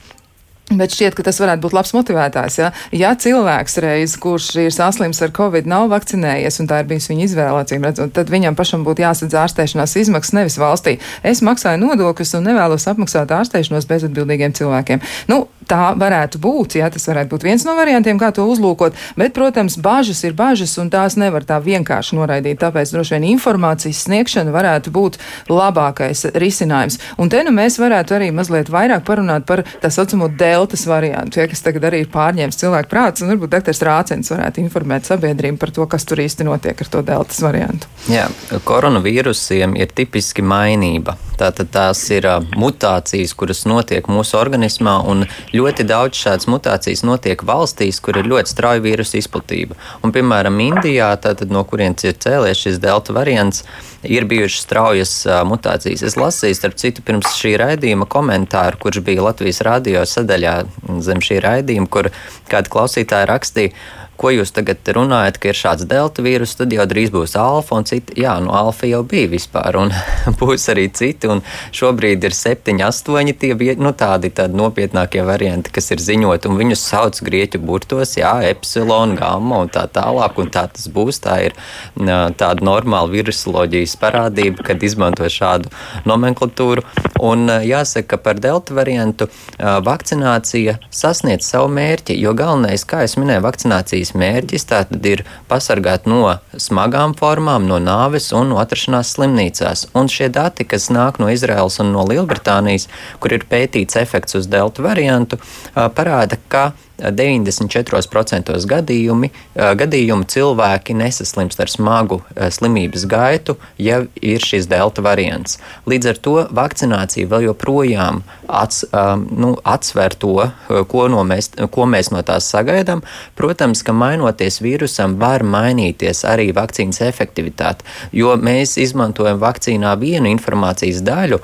Bet šķiet, ka tas varētu būt labs motivētājs. Ja, ja cilvēks reiz, kurš ir saslims ar covid, nav vakcinējies, un tā ir bijusi viņa izvēle, redzot, tad viņam pašam būtu jāsadz ārstēšanās izmaksas nevis valstī. Es maksāju nodokļus un nevēlos apmaksāt ārstēšanos bezatbildīgiem cilvēkiem. Nu, tā varētu būt, jā, tas varētu būt viens no variantiem, kā to uzlūkot, bet, protams, bažas ir bažas, un tās nevar tā vienkārši noraidīt. Tāpēc droši vien informācijas sniegšana varētu būt labākais risinājums. Un te nu mēs varētu arī mazliet vairāk parunāt par tā saucamo deltas variantu, ja, kas tagad arī ir pārņēmis cilvēku prātus, un varbūt doktors Rācens varētu informēt sabiedrību par to, kas tur īsti notiek ar to deltas variantu. Jā, koronavīrusiem ir tipiski mainība. Tātad tās ir mutācijas, kuras notiek mūsu organismā, un ļoti daudz šādas mutācijas notiek valstīs, kur ir ļoti strauja vīrusu izplatība. Un, piemēram, Indijā, tātad, no kurienes ir cēlies šis delta variants, ir bijušas straujas mutācijas. Es lasīju, starp citu, pirms šī raidījuma komentāru, kurš bija Latvijas radio sadaļā zem šī raidījuma, kur kāda klausītāja rakstīja, ko jūs tagad runājat, ka ir šāds delta vīrus, tad jau drīz būs alfa un citi. Jā, nu alfa jau bija vispār, un būs arī citi. Šobrīd ir septiņi, astoņi tie nu, tādi, tādi nopietnākie varianti, kas ir ziņot, un viņus sauc grieķu burtos, jā, epsilon, gamma un tā tālāk, un tā tas būs. Tā ir tāda normāla virusoloģijas parādība, kad izmanto šādu nomenklatūru. Un jāsaka, ka par delta variantu vakcinācija sasniedz savu mērķi, jo galvenais, kā jau minēju, vakcinācijas vakcīnas mērķis tātad ir pasargāt no smagām formām, no nāves un no atrašanās slimnīcās. Un šie dati, kas nāk no Izraels un no Lielbritānijas, kur ir pētīts efekts uz delta variantu, parāda, ka 94% gadījumi, gadījumu cilvēki nesaslimst ar smagu slimības gaitu, ja ir šis delta variants. Līdz ar to vakcinācija vēl joprojām ats, nu, atsver to, ko, no mēs, ko mēs no tās sagaidām. Protams, ka mainoties vīrusam, var mainīties arī vakcīnas efektivitāte, jo mēs izmantojam vakcīnā vienu informācijas daļu,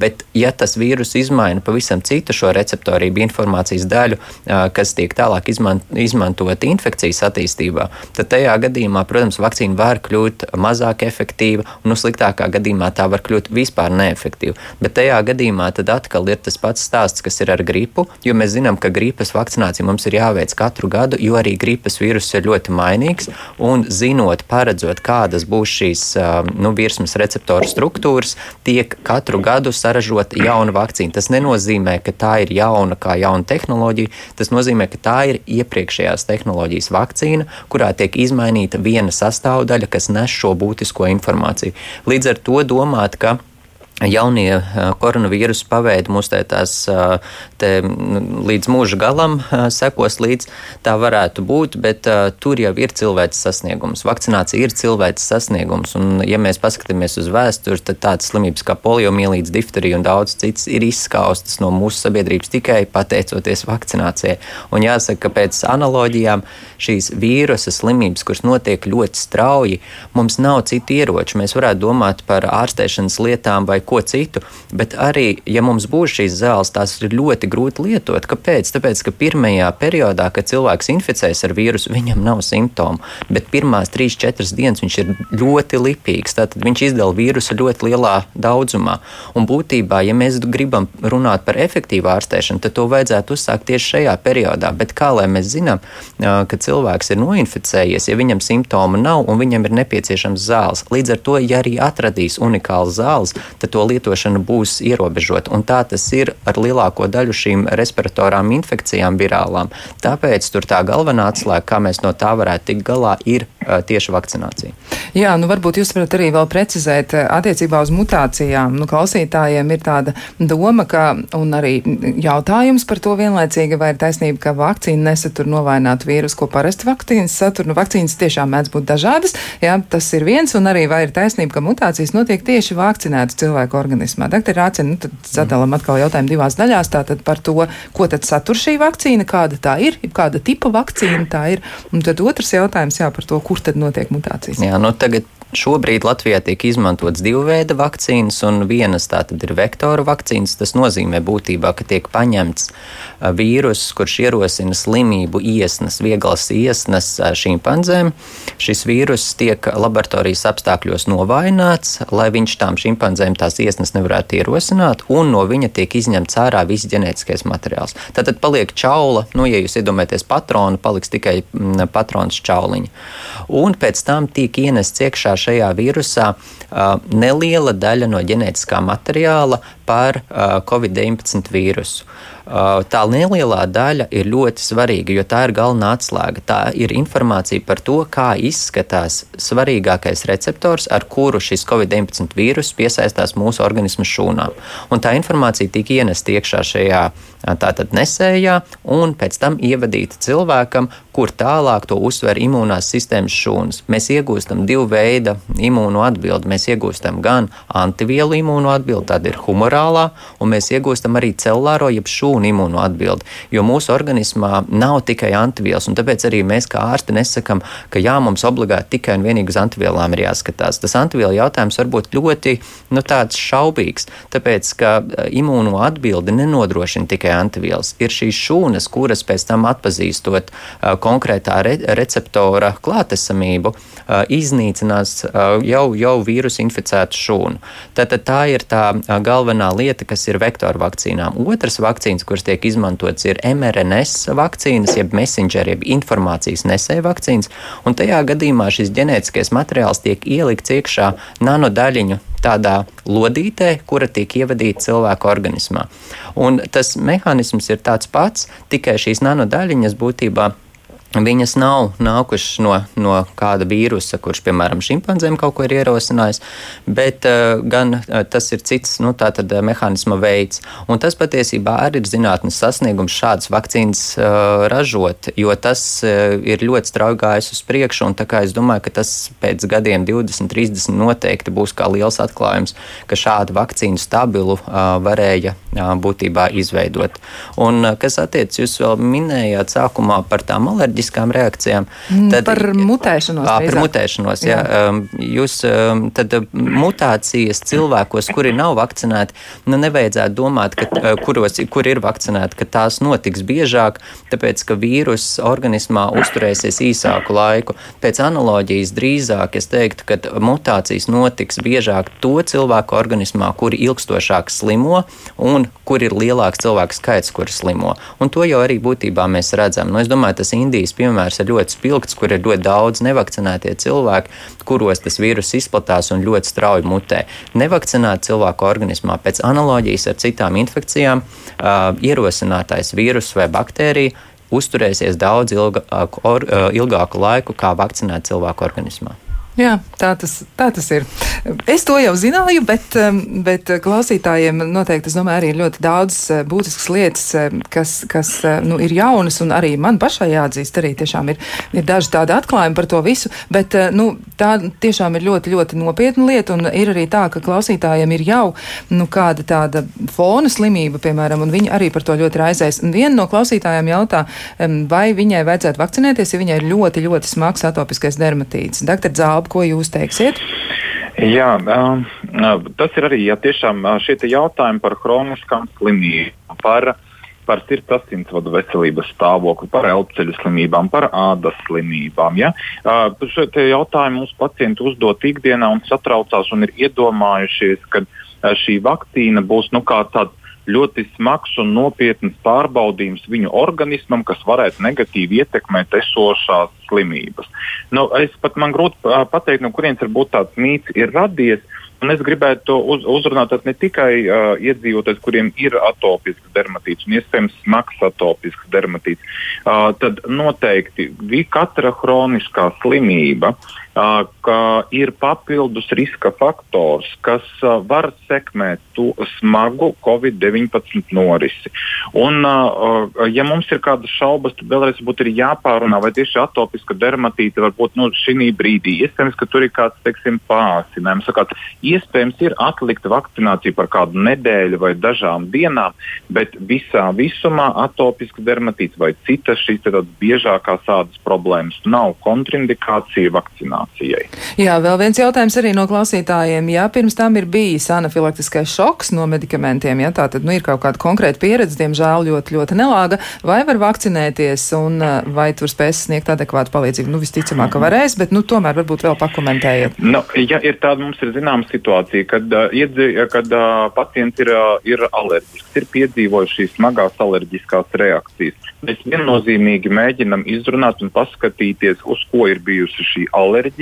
bet ja tas vīrus izmaina pavisam citu šo receptorību informācijas daļu, kas tiek tālāk izman, izmantot infekcijas attīstībā, tad tajā gadījumā, protams, vakcīna var kļūt mazāk efektīva, un nu, sliktākā gadījumā tā var kļūt vispār neefektīva. Bet tajā gadījumā tad atkal ir tas pats stāsts, kas ir ar gripu, jo mēs zinām, ka gripas vakcinācija mums ir jāveic katru gadu, jo arī gripas vīruss ir ļoti mainīgs, un zinot, paredzot, kādas būs šīs nu, virsmas receptoru struktūras, tiek katru gadu saražota jauna vakcīna. Tas nenozīmē, ka tā ir jauna kā jauna tehnoloģija. Tas nozīmē, nozīmē, ka tā ir iepriekšējās tehnoloģijas vakcīna, kurā tiek izmainīta viena sastāvdaļa, kas nes šo būtisko informāciju. Līdz ar to domāt, ka jaunie koronavīrusu paveidi mūs te tās te līdz mūža galam sekos līdz. Tā varētu būt, bet uh, tur jau ir cilvēks sasniegums. Vakcinācija ir cilvēks sasniegums, un ja mēs paskatāmies uz vēsturi, tad tādas slimības kā poliomielīts, difterija un daudz cits ir izskaustas no mūsu sabiedrības tikai pateicoties vakcinācijai. Un jāsaka, ka pēc analoģijām šīs vīrusa slimības, kuras notiek ļoti strauji, mums nav citu ieroču. Mēs varētu domāt par ārstēšanas lietām vai ko citu, bet arī, ja mums būs šīs zāles, tās ir ļoti grūti lietot. Kāpēc? Tāpēc, ka pirmajā periodā, kad cilvēks inficējas ar vīrusu, viņam nav simptomu, bet pirmās 3-4 dienas viņš ir ļoti lipīgs. Tātad viņš izdala vīrusu ļoti lielā daudzumā. Un būtībā, ja mēs gribam runāt par efektīvu ārstēšanu, tad to vajadzētu uzsākt tieši šajā periodā. Bet kā lai mēs zinām, ka cilvēks ir noinficējies, ja viņam simptomu nav un viņam ir nepieciešams zāles? Līdz ar to, ja arī atradīs unikālas zāles, tad to lietošana būs ierobežota. Un tā tas ir ar lielāko daļu šīm respiratorām infekcijām virālām. Tāpēc tur tā galvenā atslēga, kā mēs no tā varētu tikt galā, ir tieši vakcinācija. Jā, nu varbūt jūs varat arī vēl precizēt attiecībā uz mutācijām. Nu, klausītājiem ir tāda doma, ka, un arī jautājums par to vienlaicīgi, vai ir taisnība, ka vakcīna nesatur novainātu vīrusu, ko parasti vakcīnas satur. Nu, vakcīnas tiešām mēdz būt dažādas, jā, tas ir viens, un arī vai ir taisnība, ka mutācijas notiek tieši vakcinētu cilvēku organismā. Doktor Rācina, nu tad sadalām atkal jautājumu divās daļās. Tātad par to, ko tad satur šī vakcīna, kāda tā ir, kāda tipa vakcīna tā ir. Un tad otrs jautājums, jā, par to, kur tad notiek mutācijas. Jā, nu tagad Šobrīd Latvijā tiek izmantots divu veidu vakcīnas, un vienas tātad ir vektora vakcīnas. Tas nozīmē būtībā, ka tiek paņemts vīruss, kurš ierosina slimību iesnas, vieglas iesnas šimpanzēm. Šis vīruss tiek laboratorijas apstākļos novājināts, lai viņš tām šimpanzēm tās iesnas nevarētu ierosināt, un no viņa tiek izņemts ārā viss ģenētiskais materiāls. Tātad paliek čaula, nu, ja jūs iedomājaties patronu, paliks tikai patrons čauliņa. Un pēc tam tiek ienests iekšā šajā vīrusā neliela daļa no ģenētiskā materiāla par Covid-19 vīrusu. Tā nelielā daļa ir ļoti svarīga, jo tā ir galvenā atslēga. Tā ir informācija par to, kā izskatās svarīgākais receptors, ar kuru šis Covid-19 vīrus piesaistās mūsu organismu šūnām. Un tā informācija tika ienesta iekšā šajā tātad nesējā un pēc tam ievadīta cilvēkam, kur tālāk to uztver imūnās sistēmas šūnas. Mēs iegūstam divu veidu imūnu atbildi. Mēs iegūstam gan antivielu imūnu atbildi, tāda ir humorālā, un mēs iegūstam arī celulāro, jeb šūnu imūnu atbildi. Jo mūsu organismā nav tikai antivielas, un tāpēc arī mēs kā ārsti nesakām, ka jā, mums obligāti tikai un vienīgi uz antivielām ir jāskatās. Tas antivielu jautājums var būt ļoti nu, šaubīgs, tāpēc ka imūnu atbildi nenodrošina tikai antivielas. Ir šīs šūnas, kuras pēc tam atpazīstot konkrētā re receptora klātesamību, iznīcinās jau, jau vīrusu inficētu šūnu. Tātad tā ir tā galvenā lieta, kas ir vektoru vakcīnām. Otras vakcīnas, kuras tiek izmantotas, ir mRNS vakcīnas, jeb messenger, jeb informācijas nesēja vakcīnas, un tajā gadījumā šis ģenētiskais materiāls tiek ielikts iekšā nanodaļiņu tādā lodītē, kura tiek ievadīta cilvēka organismā. Un tas mehānisms ir tāds pats, tikai šīs nanodaļiņas būtībā Viņas nav nākušas no, no kāda vīrusa, kurš, piemēram, šimpanzēm kaut ko ir ierosinājis, bet uh, gan uh, tas ir cits nu, tātad, uh, mehānisma veids. Un tas patiesībā arī ir zinātnes sasniegums šādas vakcīnas uh, ražot, jo tas uh, ir ļoti strauji gājis uz priekšu. Es domāju, ka tas pēc gadiem, 20, 30 noteikti būs kā liels atklājums, ka šādu vakcīnu stabilu uh, varēja uh, būtībā izveidot. Un, uh, kas attiecas, jūs vēl minējāt sākumā par tām alerģijām alerģiskām reakcijām. Mm, tad, par mutēšanos. Jā, par mutēšanos. Jā. Jā. Jūs tad mutācijas cilvēkos, kuri nav vakcinēti, nu, nevajadzētu domāt, ka, kuros, kur ir vakcinēti, ka tās notiks biežāk, tāpēc, ka vīrus organismā uzturēsies īsāku laiku. Pēc analoģijas drīzāk es teiktu, ka mutācijas notiks biežāk to cilvēku organismā, kuri ilgstošāk slimo un kur ir lielāks cilvēku skaits, kuri slimo. Un to jau arī būtībā mēs redzam. Nu, es domāju, tas Indijas Indijas piemērs ir ļoti spilgts, kur ir ļoti daudz nevakcinētie cilvēki, kuros tas vīrus izplatās un ļoti strauji mutē. Nevakcinēta cilvēku organismā pēc analoģijas ar citām infekcijām uh, ierosinātais vīrus vai baktērija uzturēsies daudz ilgāku, or, ilgāku laiku kā vakcinēta cilvēku organismā. Jā, tā tas, tā tas ir. Es to jau zināju, bet, um, bet klausītājiem noteikti, es domāju, arī ļoti daudz uh, būtiskas lietas, um, kas, kas uh, nu, ir jaunas, un arī man pašai jāatzīst, arī tiešām ir, ir daži tādi atklājumi par to visu, bet uh, nu, tā tiešām ir ļoti, ļoti nopietna lieta, un ir arī tā, ka klausītājiem ir jau nu, kāda tāda fona slimība, piemēram, un viņi arī par to ļoti raizēs. Un viena no klausītājiem jautā, um, vai viņai vajadzētu vakcinēties, ja viņai ir ļoti, ļoti smags atopiskais dermatīts. Dr. Zāba, ko jūs teiksiet? Jā, tas ir arī ja tiešām šie jautājumi par chroniskām slimībām, par, par sirds asinsvadu veselības stāvokli, par elpoceļu slimībām, par ādas slimībām. Ja? Šie jautājumi mums pacienti uzdot ikdienā un satraucās un ir iedomājušies, ka šī vakcīna būs nu, tāds ļoti smags un nopietns pārbaudījums viņu organismam, kas varētu negatīvi ietekmēt esošās slimības. Nu, es pat man grūti pateikt, no kurienes varbūt tāds mīts ir radies. Un es gribētu uz, uzrunāt ne tikai uh, iedzīvotājus, kuriem ir atopisks dermatīts un iespējams smags atopisks dermatīts. Uh, tad noteikti katra hroniskā slimība uh, ka ir papildus riska faktors, kas var sekmēt to smagu Covid-19 norisi. Un, ja mums ir kādas šaubas, tad vēlreiz būtu jāpārunā, vai tieši atopiska dermatīte var būt nu, šī brīdī. Iespējams, ka tur ir kāds teiksim, pāsinājums. Sakāt, iespējams, ir atlikta vakcinācija par kādu nedēļu vai dažām dienām, bet visā visumā atopiska dermatīte vai citas šīs biežākās ādas problēmas nav kontraindikācija vakcinācijai. Vakcinācijai. Jā, vēl viens jautājums arī no klausītājiem. Jā, pirms tam ir bijis anafilaktiskais šoks no medikamentiem, ja tā tad nu, ir kaut kāda konkrēta pieredze, diemžēl ļoti, ļoti nelāga, vai var vakcinēties un vai tur spēs sniegt adekvātu palīdzību? Nu, visticamāk, ka varēs, bet nu, tomēr varbūt vēl pakomentējiet. Nu, ja ir tāda mums ir zināma situācija, kad, uh, kad uh, pacients ir, uh, ir alerģisks, ir piedzīvojis šīs smagās alerģiskās reakcijas. Mēs viennozīmīgi mēģinam izrunāt un paskatīties, uz ko ir bijusi šī alerģija,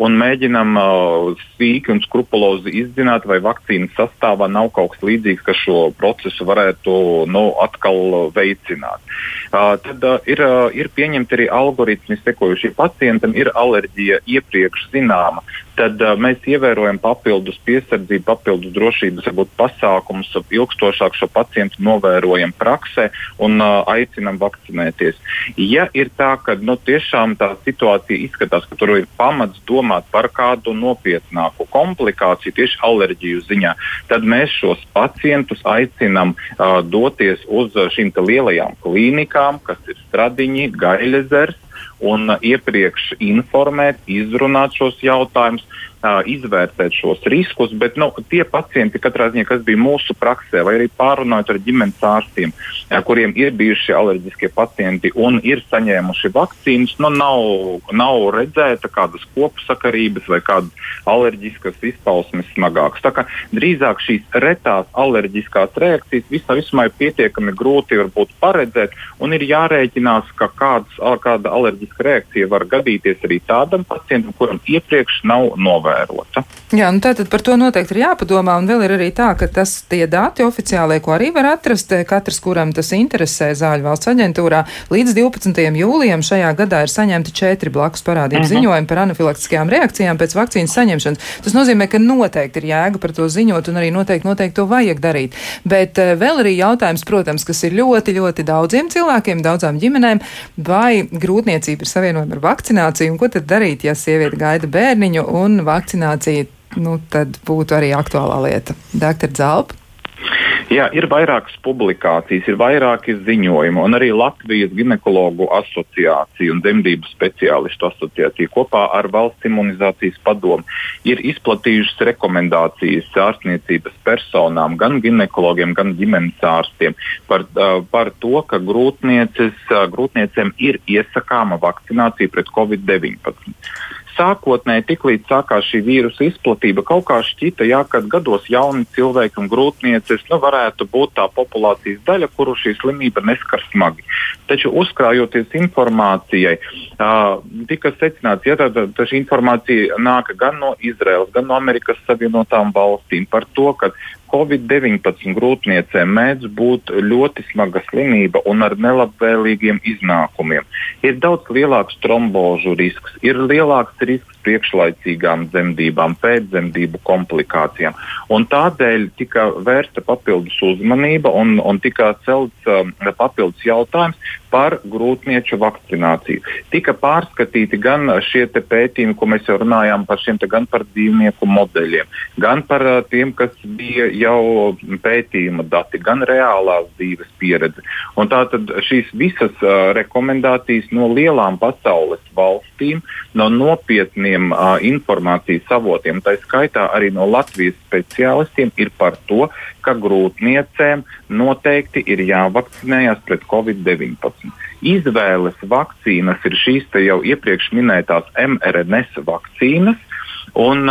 un mēģinam uh, sīki un skrupulozi izzināt, vai vakcīnas sastāvā nav kaut kas līdzīgs, kas šo procesu varētu nu, atkal veicināt. Uh, tad uh, ir, uh, ir pieņemti arī algoritmi, sekojuši pacientam ir alerģija iepriekš zināma tad uh, mēs ievērojam papildus piesardzību, papildus drošības varbūt, pasākumus, ilgstošāk šo pacientu novērojam praksē un uh, aicinam vakcinēties. Ja ir tā, ka nu, tiešām tā situācija izskatās, ka tur ir pamats domāt par kādu nopietnāku komplikāciju tieši alerģiju ziņā, tad mēs šos pacientus aicinam uh, doties uz šīm lielajām klīnikām, kas ir Stradiņi, Gailezers un iepriekš informēt, izrunāt šos jautājumus, uh, izvērtēt šos riskus, bet nu, tie pacienti, ziņā, kas bija mūsu praksē, vai arī pārunājot ar ģimenes ārstiem, uh, kuriem ir bijuši alerģiskie pacienti un ir saņēmuši vakcīnas, nu, nav, nav redzēta kādas kopsakarības vai kādas alerģiskas izpausmes smagākas. Tā kā drīzāk šīs retās alerģiskās reakcijas visā vismā ir pietiekami grūti paredzēt, un ir jārēķinās, ka kāds, kāda alerģiska reakcija var gadīties arī tādam pacientam, kuram iepriekš nav novērota. Jā, nu tātad par to noteikti ir jāpadomā, un vēl ir arī tā, ka tas tie dati oficiālie, ko arī var atrast, eh, katrs, kuram tas interesē Zāļu valsts aģentūrā, līdz 12. jūlijam šajā gadā ir saņemti četri blakus parādību uh mhm. -huh. ziņojumi par anafilaktiskajām reakcijām pēc vakcīnas saņemšanas. Tas nozīmē, ka noteikti ir jēga par to ziņot, un arī noteikti, noteikti to vajag darīt. Bet uh, vēl arī jautājums, protams, kas ir ļoti, ļoti daudziem cilvēkiem, daudzām ģimenēm, vai grūtniecība ir savienojama ar vakcināciju, un ko tad darīt, ja sieviete gaida bērniņu un vakcinācija, nu, tad būtu arī aktuālā lieta. Dr. Zalpa. Jā, ir vairākas publikācijas, ir vairāki ziņojumi, un arī Latvijas ginekologu asociācija un dzemdību speciālistu asociācija kopā ar valsts imunizācijas padomu ir izplatījušas rekomendācijas ārstniecības personām, gan ginekologiem, gan ģimenes ārstiem par, par to, ka grūtniecēm ir iesakāma vakcinācija pret covid-19 sākotnēji, tiklīdz sākās šī vīrusa izplatība, kaut kā šķita, jā, ka gados jauni cilvēki un grūtniecis nu, varētu būt tā populācijas daļa, kuru šī slimība neskar smagi. Taču uzkrājoties informācijai, tika secināts, ka ja, šī informācija nāk gan no Izraels, gan no Amerikas Savienotām valstīm par to, ka Covid-19 grūtniecēm mēdz būt ļoti smaga slimība un ar nelabvēlīgiem iznākumiem. Ir daudz lielāks trombožu risks, ir lielāks risks priekšlaicīgām dzemdībām, pēcdzemdību komplikācijām. Un tādēļ tika vērsta papildus uzmanība un, un tika celts um, papildus jautājums par grūtnieču vakcināciju. Tika pārskatīti gan šie pētījumi, ko mēs jau runājām par šiem, gan par dzīvnieku modeļiem, gan par uh, tiem, kas bija jau pētījuma dati, gan reālās dzīves pieredze. Un tātad šīs visas uh, rekomendācijas no lielām pasaules valstīm, no nopietniem uh, informācijas avotiem, tā skaitā arī no Latvijas speciālistiem, ir par to, ka grūtniecēm noteikti ir jāvakcinējas pret covid-19. Izvēles vakcīnas ir šīs jau iepriekš minētās mRNS vakcīnas, Un,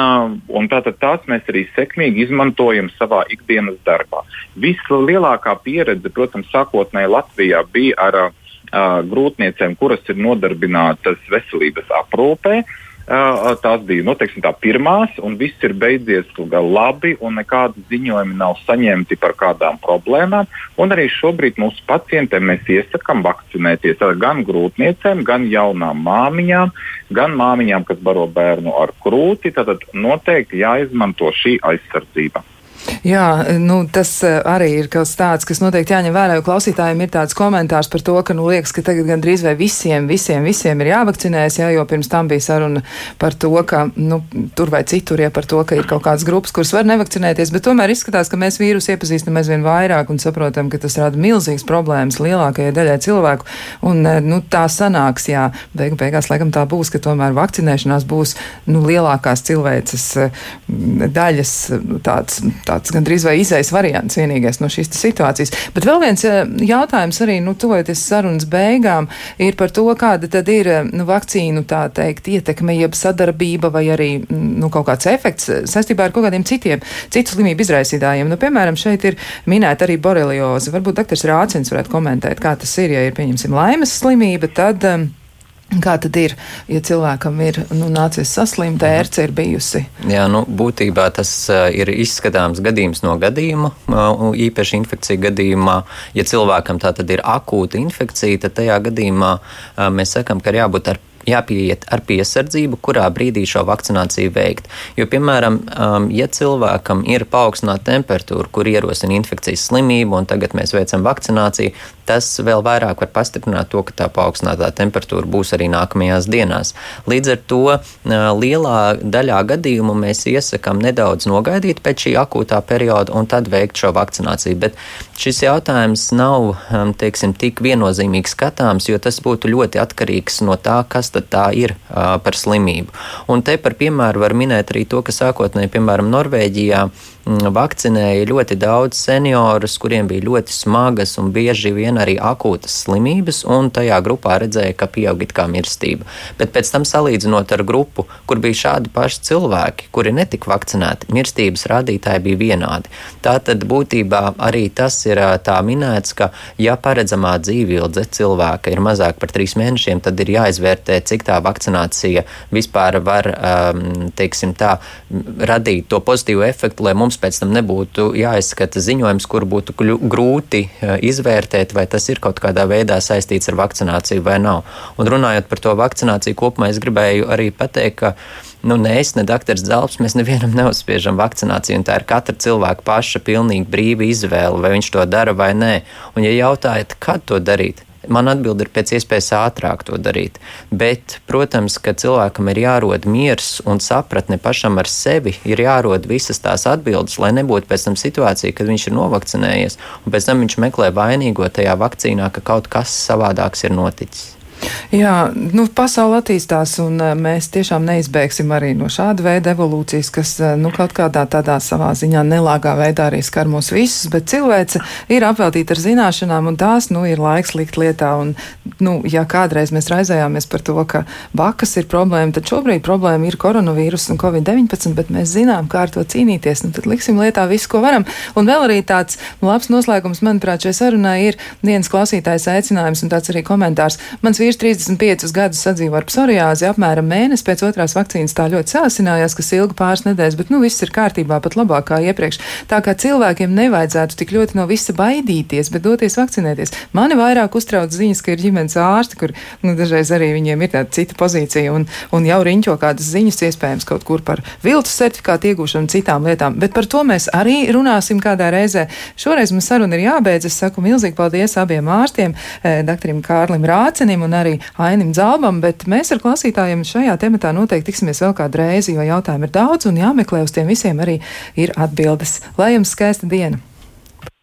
un tātad tās mēs arī sekmīgi izmantojam savā ikdienas darbā. Vislielākā pieredze, protams, sākotnēji Latvijā bija ar uh, grūtniecēm, kuras ir nodarbinātas veselības aprūpē. Uh, Tās bija nu, teiksim, tā pirmās, un viss ir beidzies labi, un nekādi ziņojumi nav saņemti par kādām problēmām. Un arī šobrīd mūsu pacientiem mēs iesakām vakcinēties gan grūtniecēm, gan jaunām māmiņām, gan māmiņām, kas baro bērnu ar krūti. Tad noteikti jāizmanto šī aizsardzība. Jā, nu, tas eh, arī ir kaut kas tāds, kas noteikti jāņem vērā, jo klausītājiem ir tāds komentārs par to, ka, nu, liekas, ka tagad gandrīz vai visiem, visiem, visiem ir jāvakcinējas, jā, jo pirms tam bija saruna par to, ka, nu, tur vai citur, ja par to, ka ir kaut kādas grupas, kuras var nevakcinēties, bet tomēr izskatās, ka mēs vīrusu iepazīstam aizvien vairāk un saprotam, ka tas rada milzīgas problēmas lielākajai daļai cilvēku, un, eh, nu, tā sanāks, jā, beigu beigās, laikam tā būs, ka tomēr vakcinēšanās būs, nu, lielākās cilvēces eh, daļas tāds, tāds gandrīz vai izējas variants vienīgais no šīs situācijas. Bet vēl viens eh, jautājums arī, nu, tuvojoties sarunas beigām, ir par to, kāda tad ir eh, nu, vakcīnu, tā teikt, ietekme, jeb sadarbība vai arī nu, kaut kāds efekts saistībā ar kaut kādiem citiem, citu slimību izraisītājiem. Nu, piemēram, šeit ir minēta arī borelioze. Varbūt doktors Rācins varētu komentēt, kā tas ir, ja ir, pieņemsim, laimes slimība, tad. Um, Kā tad ir, ja cilvēkam ir nu, nācies saslimt, ērce ir bijusi? Jā, nu, būtībā tas uh, ir izskatāms gadījums no gadījuma. Uh, īpaši infekcija gadījumā, ja cilvēkam tā tad ir akūta infekcija, tad tajā gadījumā uh, mēs sakam, ka ir jābūt ar jāpieiet ar piesardzību, kurā brīdī šo vakcināciju veikt. Jo, piemēram, um, ja cilvēkam ir paaugstināta temperatūra, kur ierosina infekcijas slimību, un tagad mēs veicam vakcināciju, tas vēl vairāk var pastiprināt to, ka tā paaugstinātā temperatūra būs arī nākamajās dienās. Līdz ar to lielā daļā gadījumu mēs iesakām nedaudz nogaidīt pēc šī akūtā perioda un tad veikt šo vakcināciju. Bet šis jautājums nav teiksim, tik viennozīmīgi skatāms, jo tas būtu ļoti atkarīgs no tā, kas tad tā ir par slimību. Un te par piemēru var minēt arī to, ka sākotnēji, piemēram, Norvēģijā vakcinēja ļoti daudz seniorus, kuriem bija ļoti smagas un bieži vien arī akūtas slimības, un tajā grupā redzēja, ka pieaug it kā mirstība. Bet pēc tam salīdzinot ar grupu, kur bija šādi paši cilvēki, kuri netika vakcinēti, mirstības rādītāji bija vienādi. Tātad būtībā arī tas ir tā minēts, ka ja paredzamā dzīvildze cilvēka ir mazāk par trīs mēnešiem, tad ir jāizvērtē, cik tā vakcinācija vispār var, teiksim tā, radīt to pozitīvu efektu, lai mums pēc tam nebūtu jāizskata ziņojums, kur būtu grūti eh, izvērtēt, vai tas ir kaut kādā veidā saistīts ar vakcināciju vai nav. Un runājot par to vakcināciju kopumā, es gribēju arī pateikt, ka nu, ne es, ne doktors Zelps, mēs nevienam neuzspiežam vakcināciju, tā ir katra cilvēka paša pilnīgi brīva izvēle, vai viņš to dara vai nē. Un, ja jautājat, kad to darīt, Man atbilde ir pēc iespējas ātrāk to darīt. Bet, protams, ka cilvēkam ir jārod miers un sapratne pašam ar sevi, ir jārod visas tās atbildes, lai nebūtu pēc tam situācija, kad viņš ir novakcinējies, un pēc tam viņš meklē vainīgo tajā vakcīnā, ka kaut kas savādāks ir noticis. Jā, nu, pasaule attīstās, un eh, mēs tiešām neizbēgsim arī no šāda veida evolūcijas, kas eh, nu, kaut kādā tādā savā ziņā nelāgā veidā arī skar mūs visus, bet cilvēce ir apveltīta ar zināšanām, un tās nu, ir laiks likt lietā. Un, nu, ja kādreiz mēs raizējāmies par to, ka bakas ir problēma, tad šobrīd problēma ir koronavīrus un covid-19, bet mēs zinām, kā ar to cīnīties. Nu, tad liksim lietā visu, ko varam. Un vēl arī tāds labs noslēgums, manuprāt, šai sarunai ir viens klausītājs aicinājums un tāds arī komentārs. Mans vīrs 35 gadus sadzīvo ar psoriāzi, apmēram mēnesi pēc otrās vakcīnas tā ļoti sāsinājās, kas ilga pāris nedēļas, bet nu viss ir kārtībā, pat labāk kā iepriekš. Tā kā cilvēkiem nevajadzētu tik ļoti no visa baidīties, bet doties vakcinēties. Mani vairāk uztrauc ziņas, ka ir ģimenes ārsti, kur nu, dažreiz arī viņiem ir tāda cita pozīcija un, un jau riņķo kādas ziņas iespējams kaut kur par viltus certifikātu iegūšanu citām lietām. Bet par to mēs arī runāsim kādā reizē. Šoreiz mums saruna ir jābeidz. Es saku milzīgi paldies abiem ārstiem, eh, doktoram Kārlim Rācenim un arī Ainim Zalbam, bet mēs ar klausītājiem šajā tematā noteikti tiksimies vēl kādu reizi, jo jautājumu ir daudz un jāmeklē uz tiem visiem arī ir atbildes. Lai jums skaista diena!